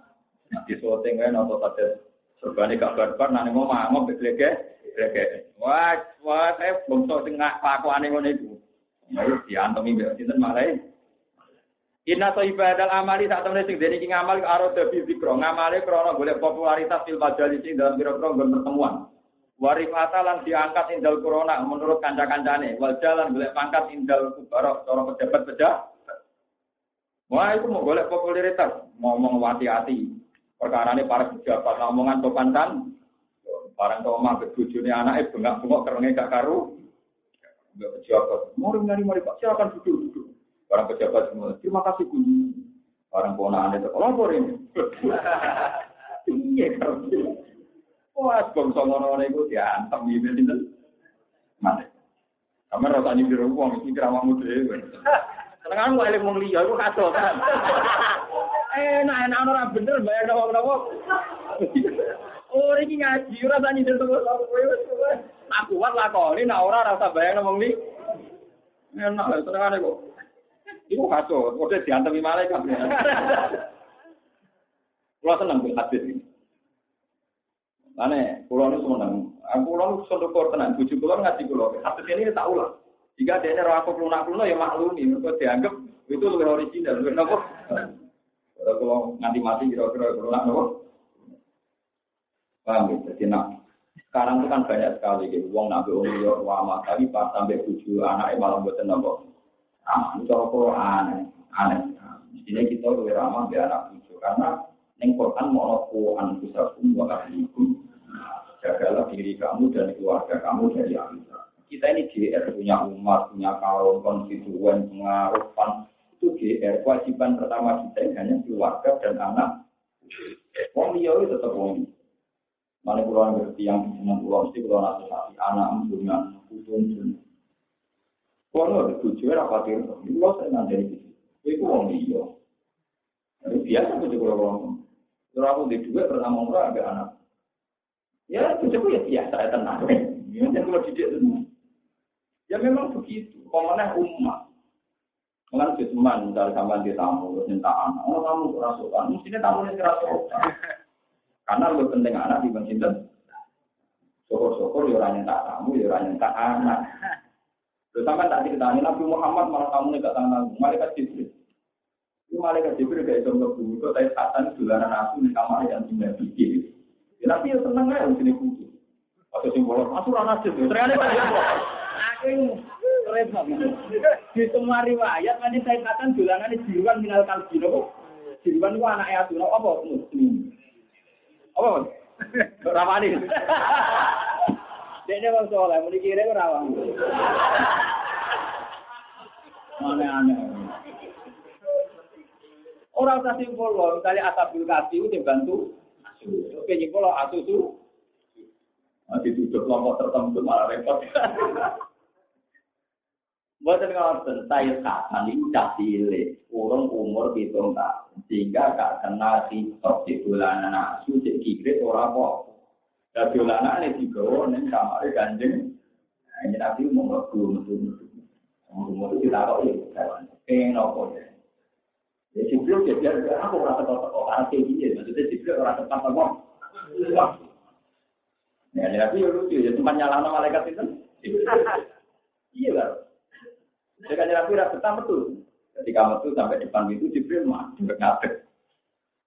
Speaker 1: Nah di syuting kan atau saja Sebane gak barbar nang ngomong ngomong beglege. Beglege. Wah, wah saya bongso sing kelakuane ngono iku. Ayo diantemi mbek sinten malah. Inna to ibadah amali sak temene sing dene iki ngamal karo debi zikro. Ngamale krana golek popularitas fil majalis sing dalam pira-pira pertemuan. Warifata lan diangkat indal corona menurut kanca-kancane. Wal jalan golek pangkat indal kubarok cara pejabat pejabat. Wah itu mau golek popularitas, ngomong hati-hati. Ini para pejabat ngomongan sopan kan. Barang kau mah bujune anak ibu nggak bengok kerengnya gak karu. Enggak pejabat. Mari mari mari pak silakan duduk duduk. Barang pejabat semua. Terima kasih kunci. Barang ponaan itu lapor ini. Iya kan. Wah, bangsa ngono-ngono itu diantem ini sinten. Mana? Kamu rasa uang, ini kira uangmu dhewe. Senengan kok eling wong liya iku kado kan. [laughs] Enak enak ora bener bayar wong Oh, iki ngaji ora tani del kowe kowe. Aku kuat lakoni nek ora rasa bayar wong li. Enak senengane kok. Iku kado, kok diantemi malaikat. Kulo seneng hadis ini. Ane, pulau nu seneng. Aku pulau nu sedekor tenan. Bujuk pulau ngaji pulau. Hadis ini tak ulang. Jika dia ini aku lunak lunak ya maklumi. Mereka dianggap itu lebih original. Lebih nopo. Kalau nganti mati kira-kira lunak nopo. Paham ya? Jadi nak sekarang itu kan banyak sekali gitu. Uang nabi uang liya wama. Tapi pas sampai tujuh anak malah buat nopo. Ramah itu kalau aneh. Aneh. Mestinya kita lebih ramah biar anak tujuh. Karena Neng Quran mau an kusakum wa ahlikum. Jagalah diri kamu dan keluarga kamu dari api kita ini GR punya umat, punya kaum, konstituen, pengaruh, pan. Itu GR, kewajiban pertama kita hanya keluarga dan anak. Wong itu tetap wong. Mana pulau ngerti yang dengan pulau mesti pulau nasihati anak dengan putun pun. Kalau ada tujuh apa tir, itu lo saya nanti di situ. Itu wong dia. Jadi biasa tujuh pulau wong. Kalau aku di dua pertama orang ada anak. Ya tujuh ya biasa ya tenang. Ini kalau didik tenang. Ya memang begitu. Pemenang umat. Mengan teman dari sampai di tamu, terus minta anak. Oh tamu kerasukan. Mestinya tamu yang kerasukan. Karena lebih penting anak di sinten. Syukur-syukur ya orang tak tamu, ya orang yang tak anak. Terus sampai tak diketahui Nabi Muhammad malah tamu gak tamu. Malaikat Jibril. Itu malaikat Jibril kayak contoh dulu. Itu tadi satan dulanan asu di kamar yang tinggal pikir. Ya, tapi ya seneng aja di sini kudu. Atau simbol, masuk anak Jibril. Ternyata Aku repot. Di semua riwayat nanti saya katakan dolanan ini jiruan minal kalbi nopo. Jiruan itu anak ayat apa muslim. apa mas? Ramani. Dia ni bang soalnya, mau dikira kan ramani. Aneh-aneh. Orang tak simpul loh, misalnya asap bulkasi udah bantu. Oke simpul loh, asu tuh. Masih tutup kelompok tertentu malah repot. Buatan ngoten, saya kapan itu cilik, urung umur hitung tahun, sehingga gak kenal sitok di bulanan asu, di kibrit ora apa. Dan bulanan ini digawa ning kamar ganjeng, nah ini nabi umur mlebu metu metu. Umur itu kita kok ya, pengen apa ya. Ya Jibril ya biar aku ora teko-teko karena kayak gini, maksudnya Jibril ora tepat apa. Ya, nabi ya lucu ya, cuma nyalano malaikat itu. Iya Jadi kan Nabi rasa betah betul. Ketika metu sampai depan itu Jibril mah ngadeg.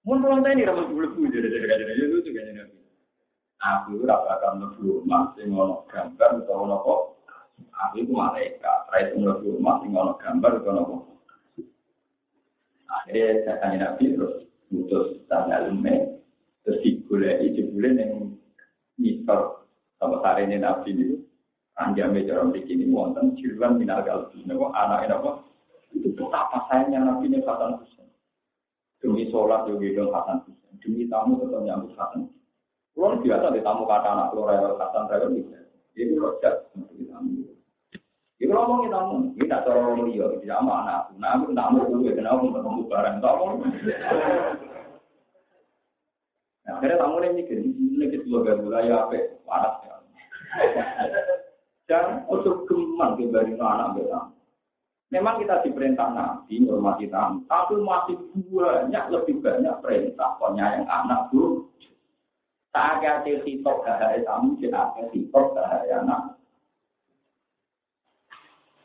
Speaker 1: Mun pulang tadi ramu bulu jadi jadi jadi jadi lucu kan Nabi. Aku rasa akan mlebu rumah sing gambar utawa ono kok. Aku itu malaikat. Rai itu mlebu rumah sing gambar utawa ono Akhirnya saya tanya Nabi terus putus tanya lume terus digulai Jibril yang nyisor sama ini Nabi itu Anjame cara begini wonten jiran minal kalbi. Napa anak apa? Itu betapa sayangnya Nabi ini Hasan Husain. Demi sholat yo gendong Hasan Husain. Demi tamu tetap nyambut Hasan. Kulo biasa di tamu kata anak kulo rewel Hasan rewel gitu. Jadi rojak untuk tamu. Iku ngomong kita tamu, ini tak cara orang liya, tidak sama anak. Nah, aku tamu gue, kenapa mau ketemu barang tamu? Nah, akhirnya tamu ini mikir, ini kita juga gak apa, panas ya. Dan untuk gemang kembali anak kita. Memang kita diperintah Nabi, hormati tamu. Tapi masih banyak, lebih banyak perintah penyayang anak bu. Tak ada sitok bahaya tamu, tidak ada sitok bahaya anak.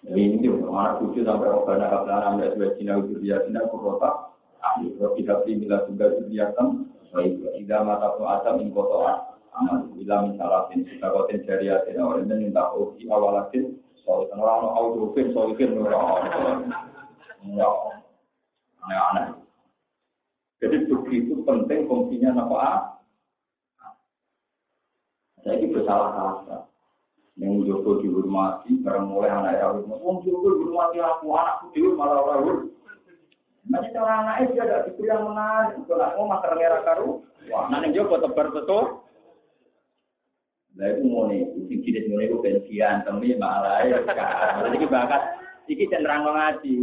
Speaker 1: Ini juga mana kucu sampai orang nak belan ambil sebagai Cina dia Cina kota. Ahli roti hati bila sudah ujuk dia kan. Baik, tidak mata pun asam in kota. Amal bila misalnya kita kotin jariah tidak orang yang minta oki awalatin. Soal orang orang audiofil, soal film orang. Aneh-aneh. Jadi begitu penting fungsinya apa? Saya ini bersalah kata. Yang Joko dihormati, bareng mulai anak ya, Wong Joko dihormati aku, anakku dewi malah orang Masih cara anaknya dia ada diberi yang menarik, kalau mau makan merah karu. Wah, nanti Joko tebar betul. Lah itu mau nih, sing jenis mau itu pensian, tapi malah ya. Jadi kita bakat, iki cenderang ngaji,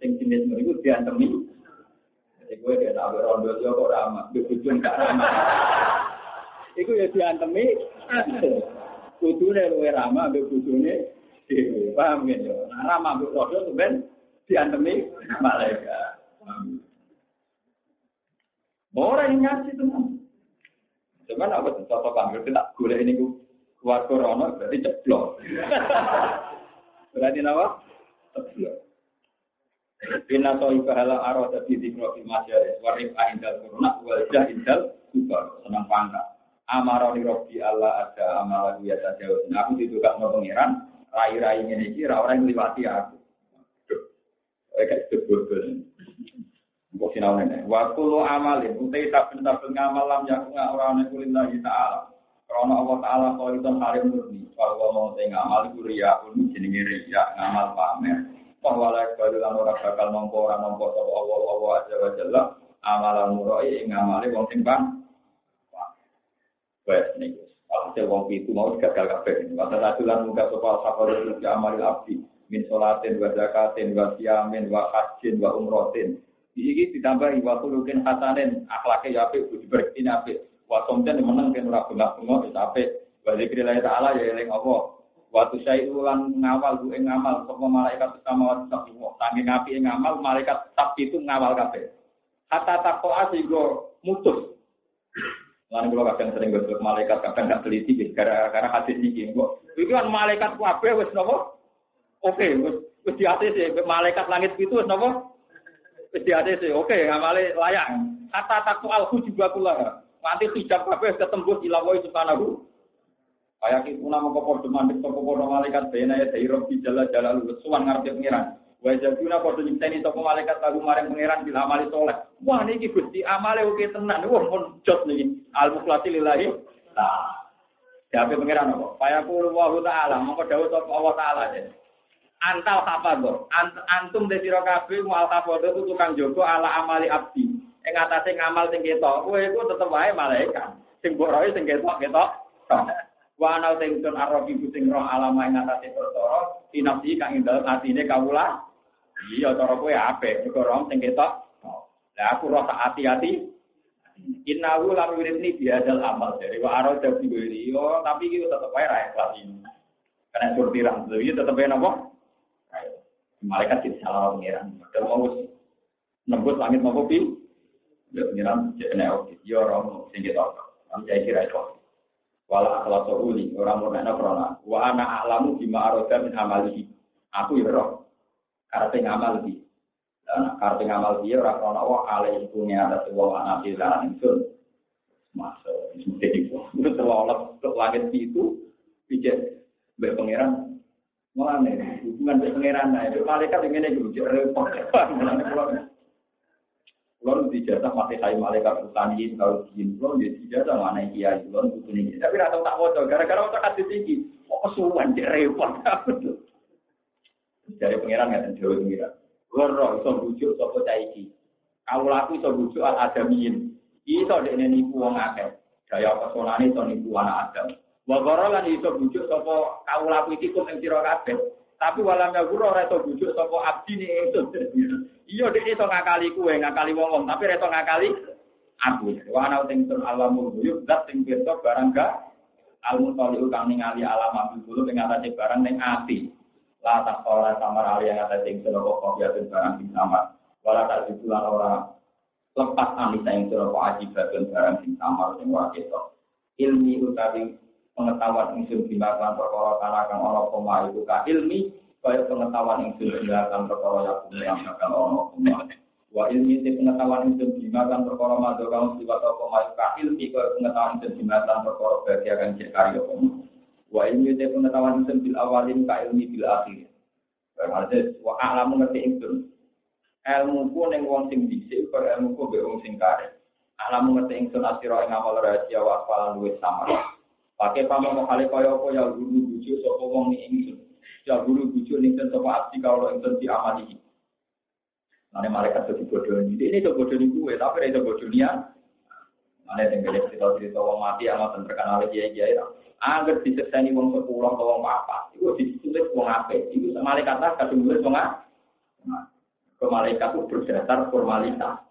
Speaker 1: sing jenis mau itu diantemi. Jadi gue dia nak berondo dia kok ramah, bebujun gak ramah. Iku ya diantemi. Kudune luwe ramah ambek bojone dhewe. Paham ya? Nah, ramah ambek rodo ben diantemi malaikat. Orang yang ngaji teman. Cuman apa contoh panggil kita gula ini ku keluar corona berarti ceplok. berarti apa? Ceplok. Bina soi pahala arah tapi di profil masyarakat warif ahindal corona wajah indal super senang pangkat. Amaroni Robi Allah ada amal biasa jauh. Nah, aku juga mau pengiran, rai-rai ini ini, orang yang lewati aku. Kayak sebut Kok sinau nenek. Waktu lo amalin, utai tak saben ngamal lam yaku nggak orang yang kulit lagi taala. Karena Allah Taala kau itu halim murni. Kalau mau tengah ngamal itu ria pun jenenge ria ngamal pamer. Bahwa lek badulan orang bakal nompo orang nompo sopo Allah Allah aja wajalla amalan murai ngamali wong sing bang Wes nih, alhasil wong itu mau gagal kabeh. Masa rasulan muka sopal safarul di amal abdi min solatin wa zakatin wa siamin wa hajjin wa umrotin. Iki ditambah wa kulukin hasanin akhlake ya apik budi berkini apik. Wa somten meneng kan ora bengak-bengok wis apik. Wa zikrillah taala ya eling Allah. Waktu saya ulang ngawal gue ngamal sapa malaikat sama waktu sapi Saking api ngamal malaikat sapi itu ngawal kabeh. Kata takwa sehingga mutus Lalu kalau kadang sering gosok malaikat, kadang nggak teliti, gara-gara hadis ini. Itu kan malaikat kuabe, wes nopo. Oke, wes di atas malaikat langit itu wes. Di atas oke, ngamale layak. Kata takut alhu juga pula. Nanti hijab kabeh ketembus ilawoi subhanahu. Kayak itu nama kopor demandek toko malaikat bena ya dari robi jala jala lu suan ngarep pengiran. Wa jabuna padha nyinteni sapa malaikat lalu maring pangeran bil amali soleh. Wah niki Gusti amale oke tenan. Wah pun jot niki. Al mukhlasi lillahi. Nah. Jabe pangeran apa? Fayaqulu wa ta'ala mongko dawuh sapa Allah taala den. Antal hafadho. Ant antum de sira kabeh mual hafadho itu tukang jogo ala amali abdi. Ing atase ngamal sing ketok, kowe iku tetep wae malaikat. Sing mbok sing ketok ketok. Wa ana sing tun arabi sing roh alama ing atase perkara tinafsi kang ing dalem atine kawula Iya, cara kowe apik, mergo rom sing ketok. Lah aku rasa hati-hati. Innahu lam yuridni biadal amal wa aro dadi yo, tapi iki tetep wae ra ikhlas ini. Karena surtiran, jadi tetep wae napa? Malaikat tidak salah pengiran. Padahal mau nembus langit mau kopi. Ya pengiran jadi oke. Yo rom sing ketok. Am saya kira itu. Wala akhlaq uli orang murna krona. Wa ana a'lamu bima arada min amalihi. Aku ya roh karpe ngamal di. Nah, karpe ngamal dia orang orang awak alih itu ada sebuah anak di dalam itu. Masuk, itu. Itu terlalu langit itu, bijak berpengiran. Mana hubungan berpengiran, nah itu malaikat ini juga repot. Kulon di jasa mati saya malaikat utani kalau jin kulon di jasa mana kiai kulon butuh ini. Tapi rata tak mau gara-gara waktu kasih tinggi. Kok kesuwan repot. Dari pengiran nggak ada jauh pengiran. Loro iso bujuk sopo caiki. Kau laku iso bujuk al adamin. Iso dek ini nipu wong akeh. Daya pesonane iso nipu anak adam. Wagoro lan iso bujuk sopo kau laku iki kum ing sira kabeh. Tapi walam ya guru ora iso bujuk sopo abdi ni itu. [laughs] Iya dek iso ngakali kuwe, ngakali wong wong, tapi ora iso ngakali aku. Wa ana sing sun alamul ghuyub zat sing pirsa barang ga al mutaliu kang ningali alam abdi dulu ing atase barang ning ati. la tak ora samar ali yang ada sing sira kok ben barang sing samar wala tak ditulan ora lepas anisa yang sira kok aji bagian barang sing samar sing ora ilmi utawi pengetahuan ingsun bimakan perkara kana kang ana koma iku ka ilmi kaya pengetahuan ingsun bimakan perkara yakun yang bakal ana koma. Wa ilmi te pengetahuan ingsun bimakan perkara madha kang sifat koma iku ka ilmi kaya pengetahuan ingsun bimakan perkara bagia kang cek karya koma wa ilmi te pengetahuan ingsun bil awalin ka ilmi bil akhir. Berarti wa alamu ngerti ingsun ilmu ku ning wong sing dhisik kaya ilmu ku be wong sing karep. Alamu ngerti ingsun asira ing amal rahasia wa afalan luwih samar Pakai pamono kali kaya apa ya guru bujuk sapa wong ni ingsun. Ya guru bujuk ning sapa abdi kalau ingsun diamali. Mane malaikat itu bodohnya. Ini itu bodohnya gue, tapi itu bodohnya. Mana yang gede cerita-cerita wong mati amat terkenal kiai kiai. Angger disekseni wong sepuluh atau wong apa? Itu ditulis wong apa? Itu malaikat lah kadung tulis wong apa? Ke malaikat itu berdasar formalitas.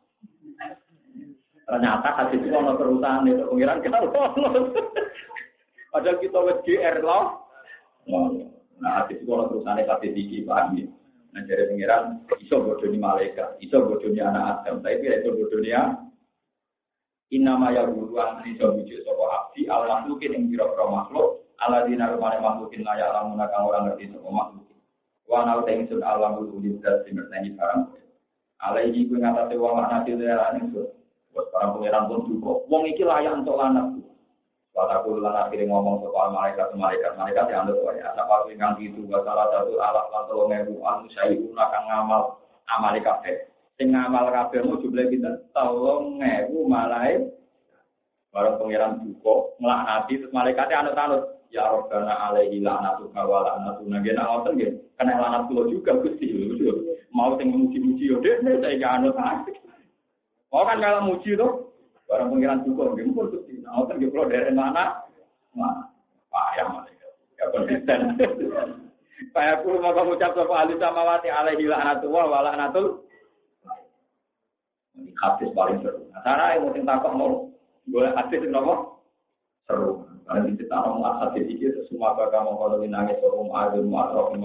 Speaker 1: Ternyata kasih itu ono perusahaan itu pengiran kita. Padahal kita wis GR loh. Nah, hati kalau terusannya tapi tinggi, paham ya? Nah, jadi pengiran, iso bodoni malaikat, iso bodoni anak Adam, tapi iso bodoni Inama ya an iso bujuk sopo abdi al makhlukin yang kira-kira makhluk ala dina rumane makhlukin layak lamun kang orang ngerti sopo makhlukin wa nal tengsun alam ul ulidat sing ngerteni barang. Alaihi ku ngatasi wong laknat itu ya ingsun buat para pengiran pun juga wong iki layak untuk lanat Wataku lan akhirnya ngomong soal malaikat malaikat malaikat yang ada ya. Apa ingkang itu salah satu alat lan tolong ewu anu saya kang ngamal amal kafe. Sing ngamal kafe mau jumlah kita tolong ewu malaikat. Barang pangeran duko ngelaknati terus malaikatnya anut anut. Ya Rabbana alaihi la'natu wa la'natu nggih nak ngoten nggih. Kena laknat kula juga Gusti. Mau sing muji-muji yo dene saya anut. Mau kan kalau muji tuh Barang pengiran juga, nggak mungkin tuh. Nah, kan kalau dari mana? Nah, payah malaikat. Ya konsisten. [laughs] Pak aku mau mengucap sama ahli samawati alaihi la'natullah wa la'natul. Ini hadis paling seru. Nah, cara yang mungkin takut mau boleh hadis apa? Seru. Karena di cerita orang hadis itu semua kakak mau kalau nangis sorum adil mu'atrof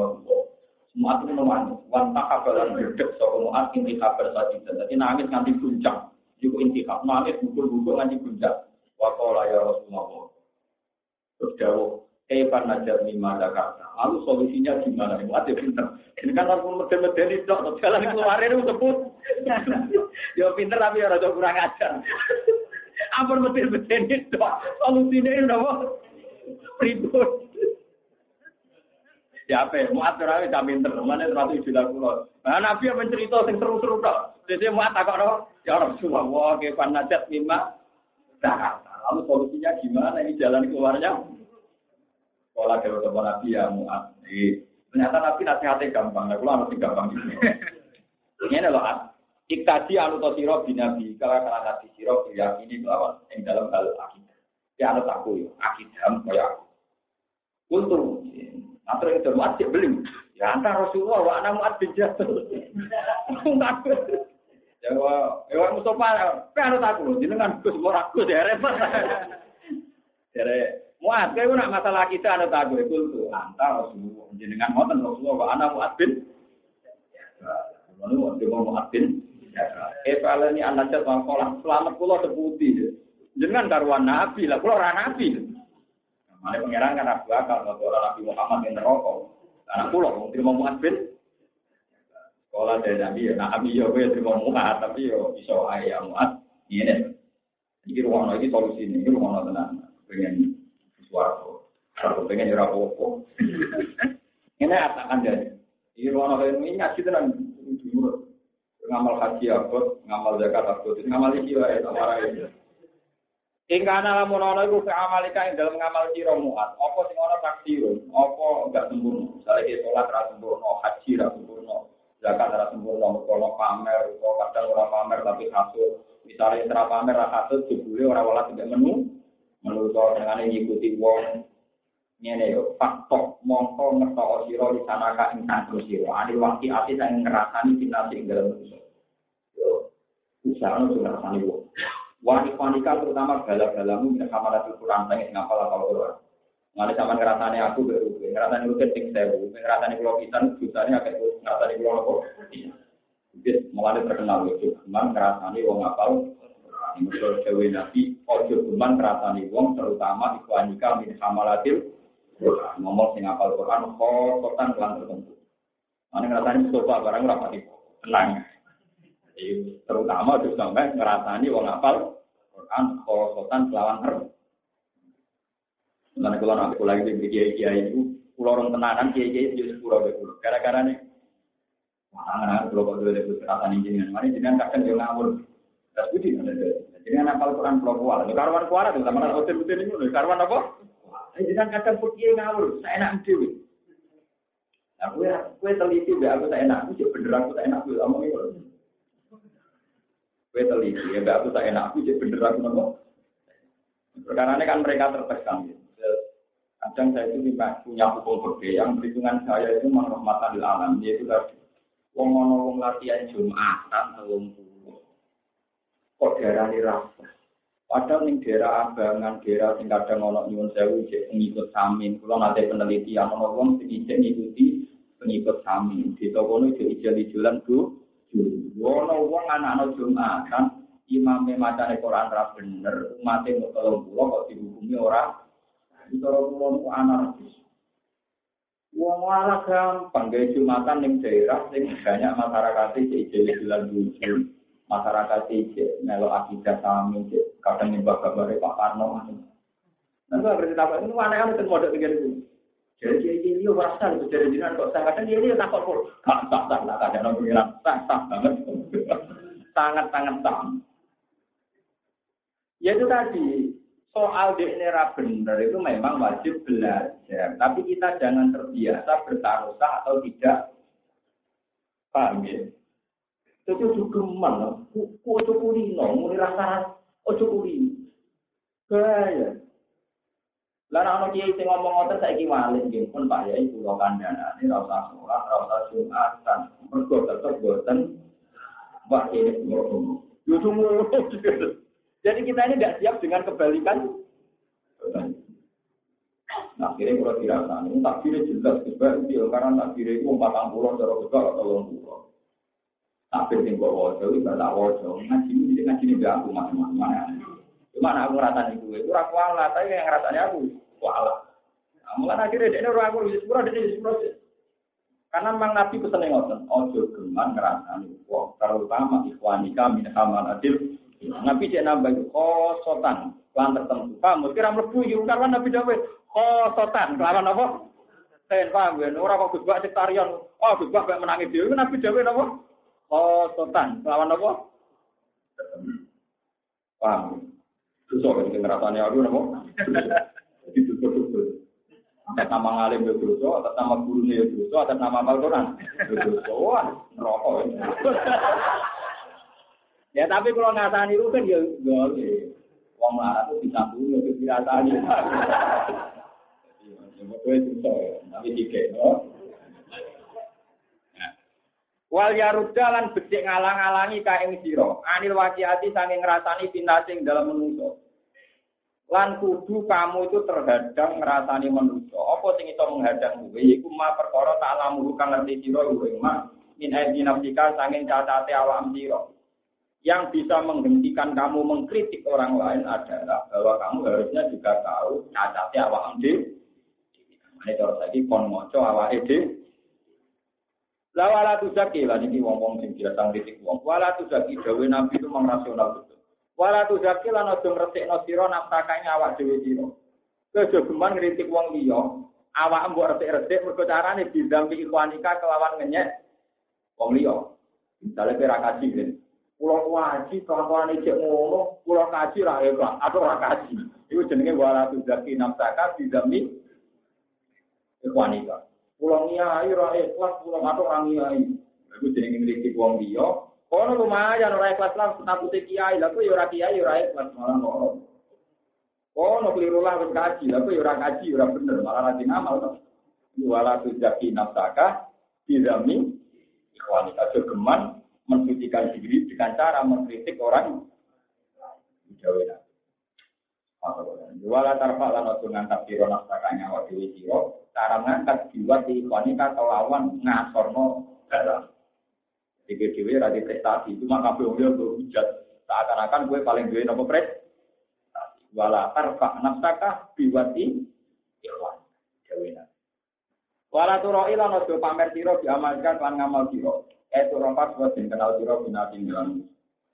Speaker 1: semua itu memang wanita kabalan berdek sorum mu'at inti kabar saja. Jadi nangis nanti puncak. Iku intihak nangis bukul-bukul nganti gunjak. Wakola ya Rasulullah. Terus jauh. Eh najar lima Jakarta. Lalu solusinya gimana? Ini ada pinter. Ini kan harus meden-meden itu. Jalan keluar itu sebut. Ya pinter tapi ya rada kurang ajar. Ampun meden-meden itu. Solusinya itu apa? Ribut. Ya apa? Muat terawe tak pinter. Mana terlalu istilah kulo. Nah, Nabi yang mencerita yang seru-seru tak. Jadi muat tak kok Ya Rasulullah, kapan najat lima Jakarta. Lalu solusinya gimana? Ini jalan keluarnya? Dari teman Nabi ya muat. Ternyata Nabi nasihatnya gampang. Nah, kalau harus gampang gitu. Ini loh, Iktaji anu to siro binabi, kalau kala nabi siro ini melawan yang dalam hal akidah. Ya anu aku ya, akidah kaya aku. Kultur, atau yang termuat cek beli. Ya antara Rasulullah wa anak muat bin Jabal. [laughs] Ya ya Mustafa, kan aku jenengan Gus ora Gus ya repot. [laughs] Jare Muat, kowe nak masalah kita anu tak gue itu antar Rasulullah jenengan ngoten Rasulullah wa ana muat bin. Lalu dia mau muat bin. Eh ini anak cat sekolah selamat pulau seputi. Jenengan karuan nabi lah, pulau ora nabi. Mana pangeran kan aku akal kalau Nabi Muhammad yang neraka. Anak pulau mau terima muat bin. Sekolah dari Nabi ya, nah Nabi ya gue terima muat, tapi yo bisa ayam muat. Ini Ini ruang lagi solusi ini, ini ruang tenang. Pengen suatu, kalau pengen jurah opo. [laughs] Ini atakan jadi. Ini ruang lagi ini ngaji tenang. Ngamal haji aku, ngamal zakat aku, ngamal iki wae tamara ini. Hingga ana lamun ana iku fi amalika ing dalam ngamal sira muat. Apa sing ana taksirun, apa enggak sempurna. Misale ki salat ra sempurna, haji ra sempurna, zakat ora sempurna, kalau pamer, kok kadang ora pamer tapi kasut. Misalnya ora pamer ra kasut, jebule ora wala tidak menu. Menurut dengan ngikuti wong ngene yo faktor mongko ngerto sira di sana ka ing kanggo sira ani wakti ati sing ngrasani dinasti ing dalem manusa yo nu ngrasani wong wanita terutama gala-galamu minta kamar Quran tanya ngapal apa Quran Mana zaman ngerasane aku baru, ngerasane rutin sing sewu, ngerasane pulau pisan, jutanya agak ngerasane pulau apa? Jadi malah terkenal gitu, cuman ngerasane wong apal. ngrasani. Mergo dewe Nabi ojo geman ngrasani wong terutama ikwanika min hamalatil. Ngomong sing apal Quran khototan kelan tertentu. Mana ngrasani sofa barang ora pati tenang. Jadi, terutama juga sampai ngerasani wong apal Quran khototan kelawan her. Karena kalau nak pulang di kiai kiai itu, pulau orang tenanan kiai kiai itu pulau pulau. Gara-gara nih aku kalau kau dulu itu keratan jenengan, mana jenengan kadang dia ngawur. Terus budi ada jenengan apal Quran pulau kuala. Karwan kuala tuh sama hotel hotel ini, karwan apa? Jenengan kadang putih ngawur, saya enak dewi. Nah, gue gue teliti be aku tak enak, aku bener aku tak enak gue ngomong itu. Gue teliti ya aku tak enak, aku bener aku ngomong. Karena kan mereka tertekan. Kadang saya itu punya hukum berbeda yang perhitungan saya itu menghormatan di alam, yaitu tadi Wong ana wong latihan Jumatan telung puluh. Kok diarani rasa? Padahal ning daerah Abangan, daerah sing kadang nyuwun sewu cek pengikut samin. Kula nate penelitian ana wong sing ngikuti pengikut samin. Di toko kono ijek ijel-ijelan ku. Ono wong anak-anak Jumatan, imame macane Quran ra bener, umate mau telung puluh kok dihukumi ora. Itu orang pulau anarkis. Wong malah gampang gaya jumatan ning daerah sing banyak masyarakat iki jadi bulan lucu. Masyarakat iki melo akidah sami kadang nyembah kabare Pak Karno. Nanti berarti apa ini mana yang itu pikir itu. Jadi ini warasan itu jadi jinan kok sangat kan ini tak kok gak tak tak tak ada nomor bilang tak tak banget. Sangat sangat tak. Ya itu tadi soal DNA benar itu memang wajib belajar. Tapi kita jangan terbiasa bertaruh atau tidak. Paham ya? Itu juga mana? Ku ojo kulino, mulai rasa ojo kulino. Gaya. Lah ana kiai sing ngomong ngoten saiki malih nggih pun Pak Yai kula kandhane ora usah salat, ora usah Jumatan. Mergo tetep boten wah ini ngono. Yo Jadi kita ini tidak siap dengan kebalikan. Nah, akhirnya kalau dirasani, takdirnya jelas juga dia karena takdirnya itu empat puluh cara juga atau tolong puluh. Tapi yang gue wajah itu gak wajah, ngaji ini ngaji ini gak aku mana-mana. Cuma aku ngerasani gue, itu aku ala, tapi yang ngerasani aku, wala. Nah, mulai akhirnya dia orang aku di sepuluh, dia di sepuluh. Karena memang Nabi pesan yang ngotot, ojo geman ngerasani, wah terutama ikhwanika min hamal adil, Nabi cek nambah itu khosotan lan tertentu. Paham? Mesti ra mlebu iki karena Nabi dawe khosotan kelawan apa? Ten paham ya, ora kok Gus Bak sektarian. Oh, Gus Bak menangi dhewe Nabi dawe napa? Khosotan kelawan apa? Paham? Susah kan ngerasane aku napa? Jadi betul-betul. Atas nama ngalim ya dosa, atas nama guru ya dosa, atas nama Al-Quran ya dosa. Wah, rokok. Ya tapi kalau ngatani itu kan ya boleh. Wong marah itu bisa dulu ke dirasani. Tapi tiga. Wal yarudalan becik ngalang-alangi kaing sira. Anil wajiati saking ngrasani pinasing dalam menungso. Lan kudu kamu itu terhadang ngrasani menungso. Apa sing iso menghadang kowe iku ma perkara tak lamu kang ngerti sira ing ma. Min aidi nafsika saking cacate awak sira yang bisa menghentikan kamu mengkritik orang lain adalah bahwa kamu harusnya juga tahu cacatnya awak ende. Ini terus lagi kon moco awak ede. Lawala tu zaki lah ini wong wong sing datang kritik wong. Wala tu zaki dawe nabi itu betul. wala tu zakil ana dum resik no sira nafsakane awak dhewe sira kejo geman ngritik wong liya awak mbok resik-resik mergo carane bidampi ikhwanika kelawan ngenyek wong liya. Dalem pira kaji ben kula kuaji kelakuane cek ngono kula kaji ra eba atuh ra kaji. Iku jenenge wala tu zakil nafsaka bidampi ikhwanika Pulang iya air, rakyat kelas pulang atau orang iya air. Aku ngritik wong liya, Kono lumayan ora ikhlas lah takute kiai, lha kok ya ora kiai ora ikhlas malah kok. Kono keliru lah wis kaji, lha kok ya ora kaji ora bener, malah rajin amal to. Wala tuzaki nafsaka didami ikhwanika. Jogeman mensucikan diri dengan cara mengkritik orang Jawa Wala tarfa lan ojo ngangkat sira nafsakanya wa dewi sira, cara ngangkat jiwa di wanita kelawan ngasorno dalam. Jadi dewi radi prestasi, cuma kabeh wong yo berhujat. Seakan-akan gue paling duwe nopo pres. Wala tarfa nafsaka biwati ikhwan. Dewe Wala turo ila no pamer siro diamalkan lan ngamal siro. Eh turo pas buat kenal siro binatin dalam.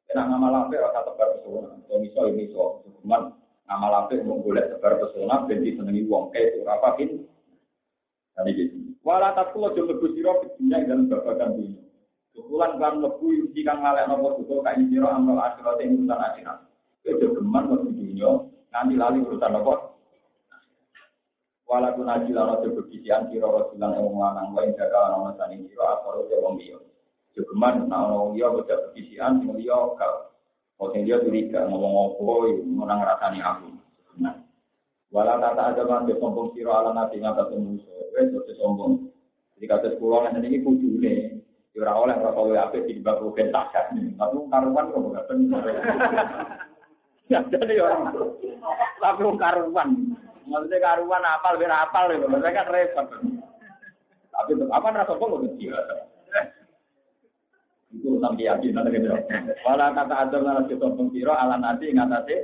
Speaker 1: Kena ngamal apa rasa tebar pesona. So miso ini so. Cuman ngamal apa mau boleh tebar pesona. Benti senengi wong. Eh turo apa ini. Tadi gitu. Wala tatkulo jom lebu dunia dalam babakan dunia. Kebulan kan lebu yuki kang ngalek nopo tutul kain siro amal akhirat yang urusan akhirat. Itu geman lebu dunia. Nanti lali urusan nopo Wala kun aji lana sebegisian siro rasulan yang lanang wa inda kala nama sani siro asoro ya wong liya. Jogeman na ono wong liya bocah begisian sing liya kal. Kau sing liya curiga ngomong apa menang rasani aku. Nah. Wala tata aja kan sombong siro ala nati ngata musuh. Wes sombong. Jadi kata sekolah nanti ini kudune. Ora oleh ora kowe apik di bab rugen takat. Tapi karuan kok bener. Ya jadi orang. Tapi karuan. Maksudnya karuan apal, biar apal itu. Maksudnya kan repot. Tapi apa rasa sombong udah biasa. Itu urusan keyakinan gitu. Walau kata ada nasi sombong siro ala nasi ngatasi.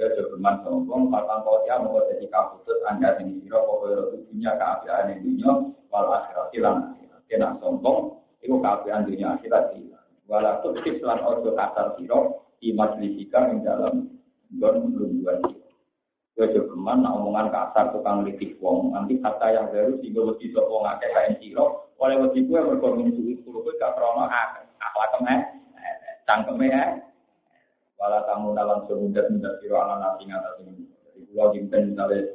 Speaker 1: Ya berman sombong, patang kau siapa mau jadi kaputus anda ini siro pokoknya punya keapian dunia, walau akhirat hilang. Kena sombong, itu keapian dunia akhirat hilang. Walau tuh lan ojo kasar siro, di majlisika yang dalam gon belum dua siro. Gue geman, nah omongan kasar tukang litik wong. Nanti kata yang baru sih gue wedi sopo ngake kain siro. Oleh wedi gue berkomin suwi kulo gue gak krono akhlak kemeh, cangkeme ya. Wala tamu dalam semudah mudah siro ala nasi ngata sini. Jadi pulau jimpen misalnya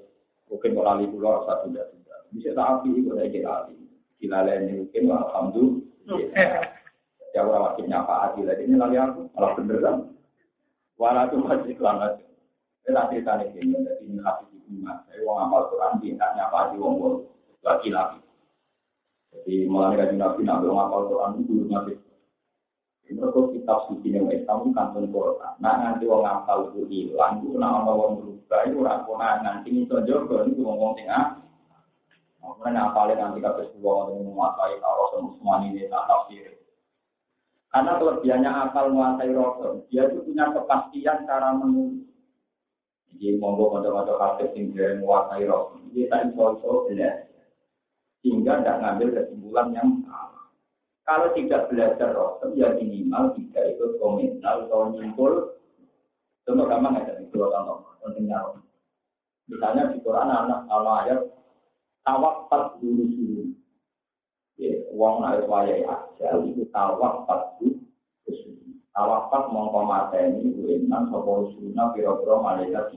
Speaker 1: mungkin kalau lali pulau satu sudah sudah. Bisa tak api itu lagi lali. Gila lain mungkin alhamdulillah. Ya orang wakilnya apa adil ini lali aku malah bener kan. Wala tuh masih kelamat. Kita cerita ini, jadi ini hati di rumah. Saya mau ngapal Quran, tidak nyapa di wong wong lagi lagi. Jadi mulai dari nabi nabi ngapal Quran itu. Ini kok kitab suci yang Islam kantun Quran. Nah nanti wong ngapal itu hilang, itu nama wong berubah itu rakona nanti itu jogo itu ngomong tengah. Makanya apalagi nanti kata sebuah orang menguasai kalau semua ini tak tafsir. Karena kelebihannya akal menguasai Rasul, dia itu punya kepastian cara menulis. Jadi monggo kanca-kanca kafir dhewe menguasai roh. Iki tak iso-iso belajar. Sehingga tidak ngambil kesimpulan yang salah. Kalau tidak belajar roh, ya minimal tidak ikut komentar atau nyimpul. Contoh gampang aja dua contoh pentingnya. Misalnya di Quran anak kalau ayat tawakal dulu dulu. Ya, uang naik wayai aja itu tawakal dulu. Tawakal mongko mateni uenan sopo usuna piro-piro malaikat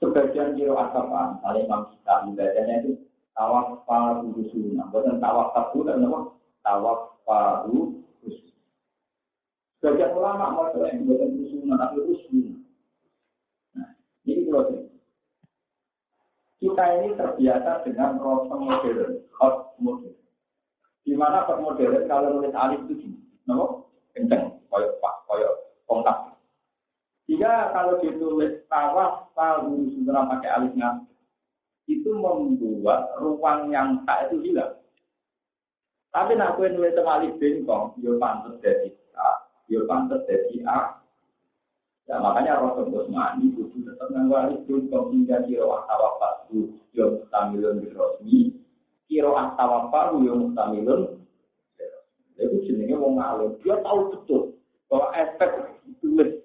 Speaker 1: Sebagian kiro asapaan, kali imam kita ibadahnya itu tawaf paru sunnah. Bukan tawaf tabu dan apa? Tawaf paru Sebagian ulama mau yang bukan sunnah tapi sunnah. Nah, ini kalau kita ini terbiasa dengan proses modern, hot modern. Di mana hot kalau nulis alif itu gini, nama kenceng, koyok pak, koyok kontak. Jika kalau ditulis tawaf palu sudah pakai alisnya, itu membuat ruang yang tak itu hilang. Tapi nak kue nulis alif bengkong, yo pantas jadi A, yo pantas jadi A. Ya makanya Rasul Bosmani itu tetap nganggo alif bengkong hingga kiro tawaf palu yo mustamilun birosmi, kiro tawaf palu yo mustamilun. Itu jenenge wong alim, dia tahu betul bahwa efek tulis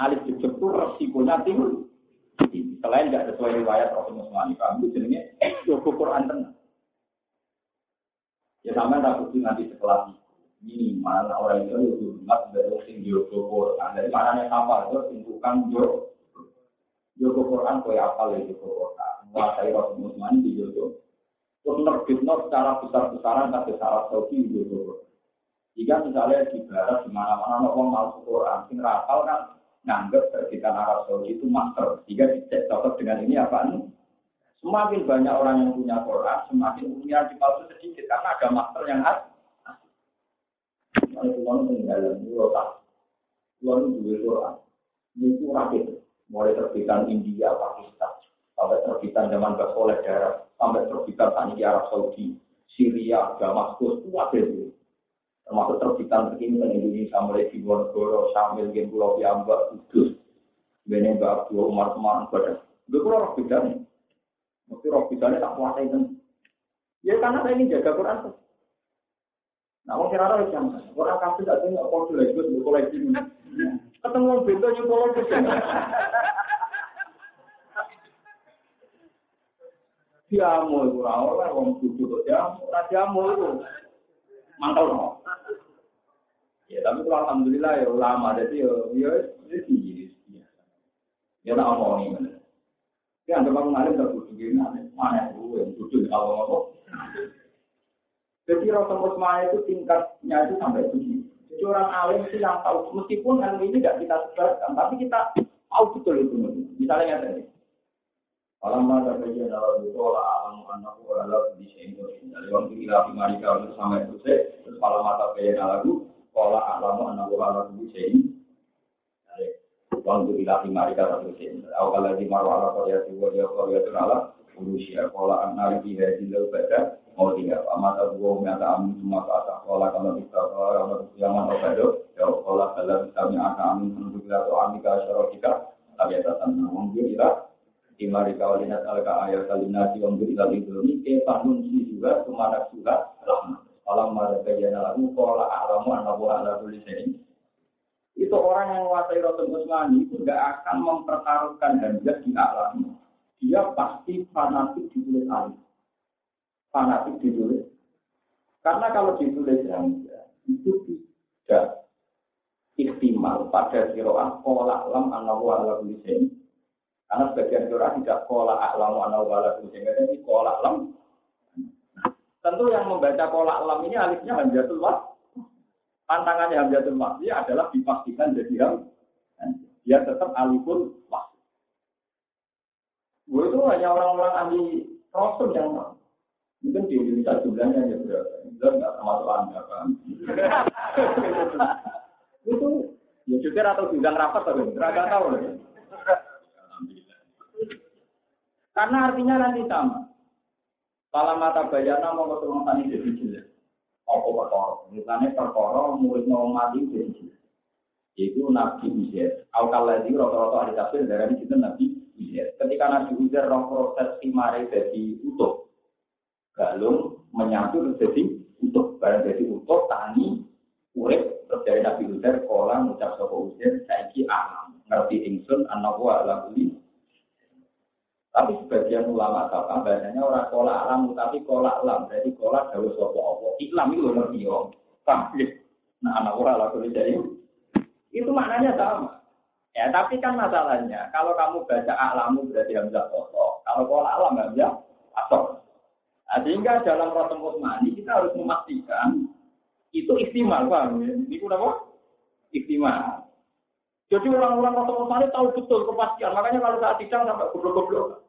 Speaker 1: alif jejak itu resikonya tinggi. Selain tidak sesuai riwayat Rasulullah SAW, itu jenisnya Joko Quran tenang. Ya sama tak nanti setelah minimal orang itu itu hormat dari sing Joko Quran. Dari mana yang apa itu tentukan Joko Joko Quran kau apa lagi Joko Quran. Menguasai Rasulullah SAW di Joko. Terus nerbitno secara besar-besaran tapi secara Saudi di Quran. Jika misalnya di barat di mana-mana orang mau Quran, sing rapal kan nganggap terbitan Arab Saudi itu master. Jika dicek cocok dengan ini apa nih? Semakin banyak orang yang punya Quran, semakin punya dipalsu sedikit karena ada master yang ada. Kalau pulau tinggal di tak, dua Quran, itu rakit, mulai terbitan India, Pakistan, sampai terbitan zaman Basoleh darat, sampai terbitan tani di Arab Saudi, Syria, Damaskus, kuat itu. termasuk terbitan terkini di Indonesia mulai di Wonogoro, Sambil, Gen Pulau Piambak, Kudus, Bene Mbak Abdul Umar Semarang, Badan. Gue kurang bedanya. Mesti roh bedanya tak kuasai kan. Ya karena saya ingin jaga Quran. Nah, mau kira roh jam. Quran kasih tak punya kode lagi, gue koleksi. Ketemu orang beda juga koleksi. Diamu itu rawol lah, orang duduk kok diamu. Nah, diamu itu mantel no. Ya tapi kalau alhamdulillah ya ulama jadi ya ya ini Ya tak omong ini. Ya anggap aku ngalim gini, mana itu yang kalau ngomong. Jadi Rasul Usman itu tingkatnya itu sampai begini. Jadi orang alim itu yang tahu, meskipun ilmu ini tidak kita sebarkan, tapi kita tahu betul itu. Misalnya tadi. Alam ada kerja dalam alam anak olah bisa itu dari waktu kita dimari kalau itu terus malam mata kerja alam anak olah bisa ini. Waktu kita tinggal di kata terus awal lagi marwah ala korea tiwa korea terala urusia kola anari di hari di mau tinggal amata gua menyata amin semua kata kola kalau kita kola kalau yang mana pada ya kola dalam kami akan amin untuk kita atau amin ke kita tapi ada tentang mungkin kita Imari kawalinat alka ayat kalinasi wanggur ilal idulmi kepanun si juga ke mana juga. Alam mada kajana lagu kola alamu anabu ala tulisin itu orang yang menguasai Rasul Usmani itu tidak akan mempertaruhkan hajat di alam. Dia pasti fanatik ditulis alim. Fanatik ditulis. Karena kalau ditulis hanja, itu tidak ikhtimal pada kiroah kola alam anahu ala. Karena sebagian kiroah tidak kola alam anahu ala tulisin. Jadi kola alam. Tentu yang membaca kola alam ini alifnya hanjatul was Tantangannya Hamzatul Masih adalah dipastikan jadi yang dia tetap alifun wah. Gue itu hanya orang-orang ahli rasul yang mungkin di Indonesia jumlahnya ya berapa? Jelas nggak termasuk anda kan? [laughs] itu ya jujur atau bidang rapat tapi nggak tahu. Karena artinya nanti sama. Kalau mata bayana mau ketemu tani jadi jelas apa perkara. Misalnya perkara murid mau mati jadi Itu Nabi Uzair. Al lagi rata-rata ada tafsir dari itu Nabi Uzair. Ketika Nabi Uzair roh proses imare jadi utuh. Galung menyatu jadi utuh. Barang jadi utuh, tani, urip, terus dari Nabi Uzair, kolam, ucap sopo Uzair, saiki alam. Ngerti ingsun, anak wa ala tapi sebagian ulama kata bahasanya orang kolak alam, tapi kolak alam. Jadi kolak jauh sopo opo. Islam itu ngerti om. Paham Nah anak orang laku jadi itu maknanya sama. Ya tapi kan masalahnya kalau kamu baca alamu berarti hamzah toto. Kalau kolak alam hamzah asal. Nah, sehingga dalam Rasul Utsmani kita harus memastikan itu istimal, paham ya? Ini apa? Istimal. Jadi orang-orang waktu Utsmani tahu betul kepastian. Makanya kalau saat sidang sampai goblok-goblok.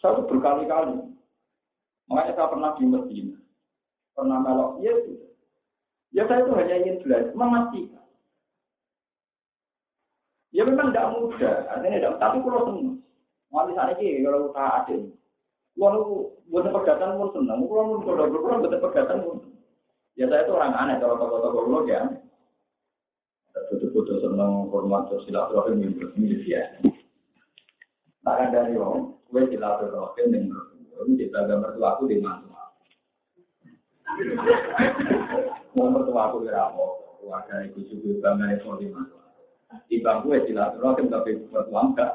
Speaker 1: Saya berkali-kali. Makanya saya pernah di Medina. Pernah melok. Ya, ya saya itu hanya ingin belajar, memastikan. Ya memang tidak mudah, artinya tidak, tapi kalau senang. Wali saat ini kalau usaha ada, kalau buat pegatan pun senang, kalau kalau kalau buat pegatan pun. Ya saya itu orang aneh, kalau tokoh-tokoh ya foto-foto senang hormat silaturahim ini dia. Tak ada yang gue silaturahim yang kita gambar tua aku di mana. Mau mertua aku kira apa? Keluarga ibu juga bangga itu di mana. Di bangku ya silaturahim tapi mertua enggak.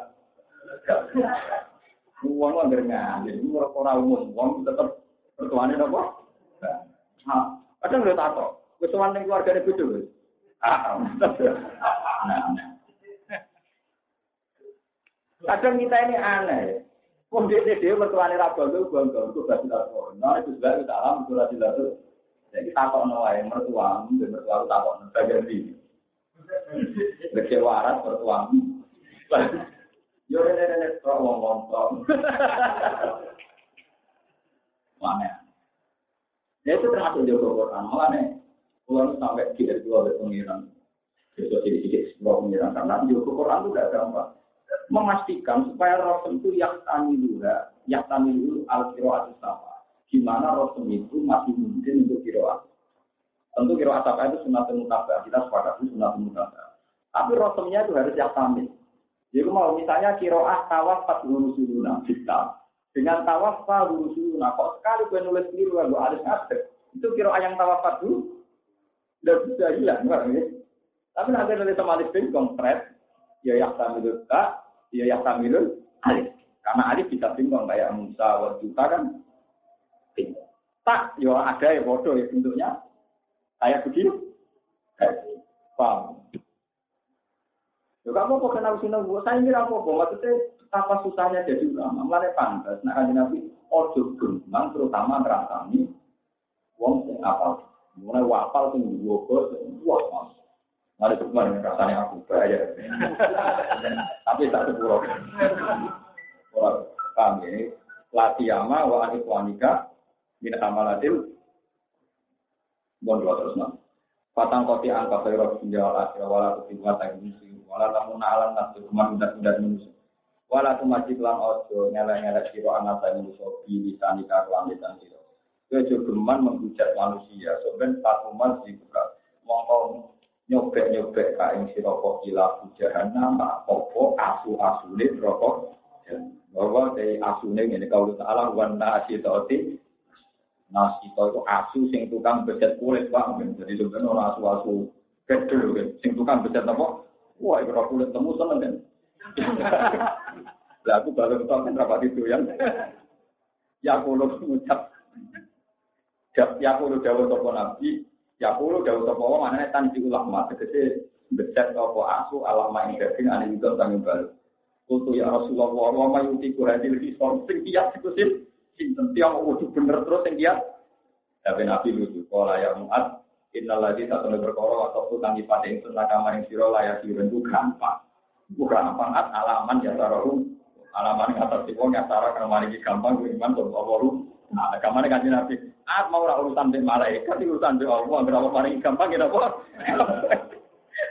Speaker 1: Uang lah gerengan, jadi orang umum, uang tetap mertuanya apa? Nah, kadang udah tato, kesuwan keluarga ibu juga. Kadang kita ini aneh. Wong dia dia mertuane ra bondo bondo itu berarti tak Nah itu juga kita alam itu lalu. Jadi takok no wae mertua, mertua takok no bagian di. Kecewa waras mertua. Yo rene rene kok wong ngomong. [laughs] Mana? Ya itu termasuk juga Quran. Makanya kalau sampai tidak dua oleh pengiran, itu sedikit sebuah pengiran karena di Quran itu tidak gampang. Memastikan supaya Rasul itu yang tani dulu, yang tani dulu al kiroat sama. di mana rosem itu masih mungkin untuk kiroah. Tentu kiroah apa itu sunat mutabah, kita sepakat itu sunat mutabah. Tapi rosemnya itu harus yang tamil. Jadi mau misalnya kiroah tawaf pas guru suluna, kita dengan tawaf pas guru suluna, kok sekali gue nulis keliru, gue harus ngadep. Itu kiroah yang tawaf pas dulu, udah bisa hilang, ya. Tapi nanti dari teman itu konkret, ya yang tamil tak, ya yang tamil alif. Karena alif bisa bingung kayak Musa wa Juta kan. Tak, ya ada ya bodoh ya bentuknya. Kayak begini. Kayak paham. Ya gak apa-apa kenal sini gue, saya kira apa-apa. Maksudnya apa susahnya jadi ulama. Mulai pantas, nah kan nabi ojo gemang terutama ngerasani wong sing apal. Mulai wapal sing dua bos, wah mas. Mari kemarin rasanya aku bayar. [laughs] Tapi tak sepuluh. Paham ya? Latiyama wa anif wanika min amalatil Bon terus nang. Patang koti angka khairah dunia wal akhirah wala tukiwa ta'imusi wala tamun alam nafsu kuman udat-udat manusia. Wala tumajik lan ojo ngelek-ngelek siro anak saya manusia bisa nikah kelan lisan siro. Kejogeman menghujat manusia. Soben patuman dibuka. Mongko nyobek-nyobek kain siro kok gila bujahan nama. Opo asu-asune rokok. Bahwa dari asune ini kalau ta'ala wana asitoti nasi itu asu sing tukang becat kulit pak. Jadi sebenarnya orang asu asu kecil kan sing tukang becat apa? Wah itu kulit temu seneng kan? [laughs] Lah aku baru ketemu kan rapat itu yang ya kulo ngucap. Ya kulo jauh sopo nabi. Ya kulo jauh sopo mana tanji ulama tegese becat apa asu alama ini daging ane juga tanggung baru Kutu ya Rasulullah, wa ma yutiku hadil hisor, sing kiat iku sing sinten tiang wujud bener terus sing kiat. Tapi Nabi lucu, kala ya muat, innal ladzi satune perkara atau tukang ipate ing sunah kamar ing sira layak siren ku gampang. Ku gampang at alaman ya taruh alaman yang atas tipe yang tara kamar iki gampang ku iman tuh apa Nah, kamar kanjeng Nabi, at mau ora urusan dengan malaikat, urusan dengan Allah, berapa paling gampang ya apa?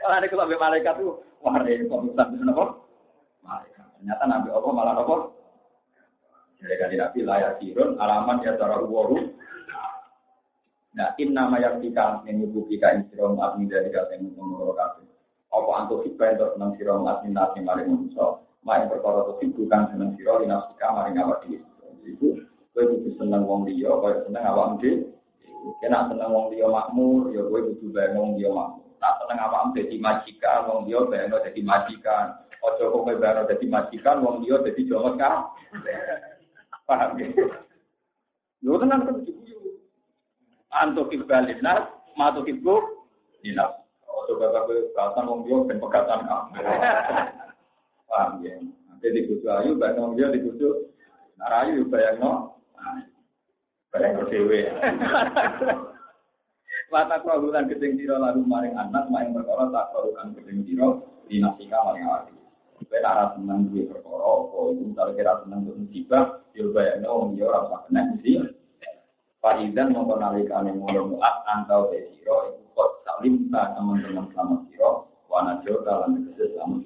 Speaker 1: Ora nek sampai malaikat tuh, wah repot urusan dengan apa? malaikat. Ternyata Nabi Allah malah apa? Jadi kan Nabi layak sirun alaman ya cara waru. Nah, in nama yang kita menyebut kita in sirom admi dari kata yang mengurus. Apa antuk kita itu senang sirom admi nasi mari manusia. Main perkara itu bukan senang sirom di nafsi kamar yang awak diri. Itu gue butuh senang wong dia, gue senang awak diri. Kena senang wong dia makmur, ya gue butuh bayang wong dia makmur. Tak senang awak jadi majikan, wong dia bayang jadi majikan. Ojo kok bayar dadi majikan wong liya dadi jongos ka. Paham ya? Lho tenan kan guyu. Antuk ibalin nas, matuk ibu dinas. Ojo bapak kowe katan wong liya ben pegatan ka. [laughs] Paham ya? Nanti di kudu ayu bayar wong liya di kudu narayu bayangno. Bayang dhewe. Wata kawulan gedeng sira lalu maring anak maring perkara tak kawulan gedeng sira dinasika maring awak kue arah senang di perkara apa itu misalnya kira senang untuk musibah dia bayangnya orang dia orang tak kena sih Pak Idan mengenali kami mulai muat antau desiro itu salim tak teman-teman sama siro wanajo dalam negeri sama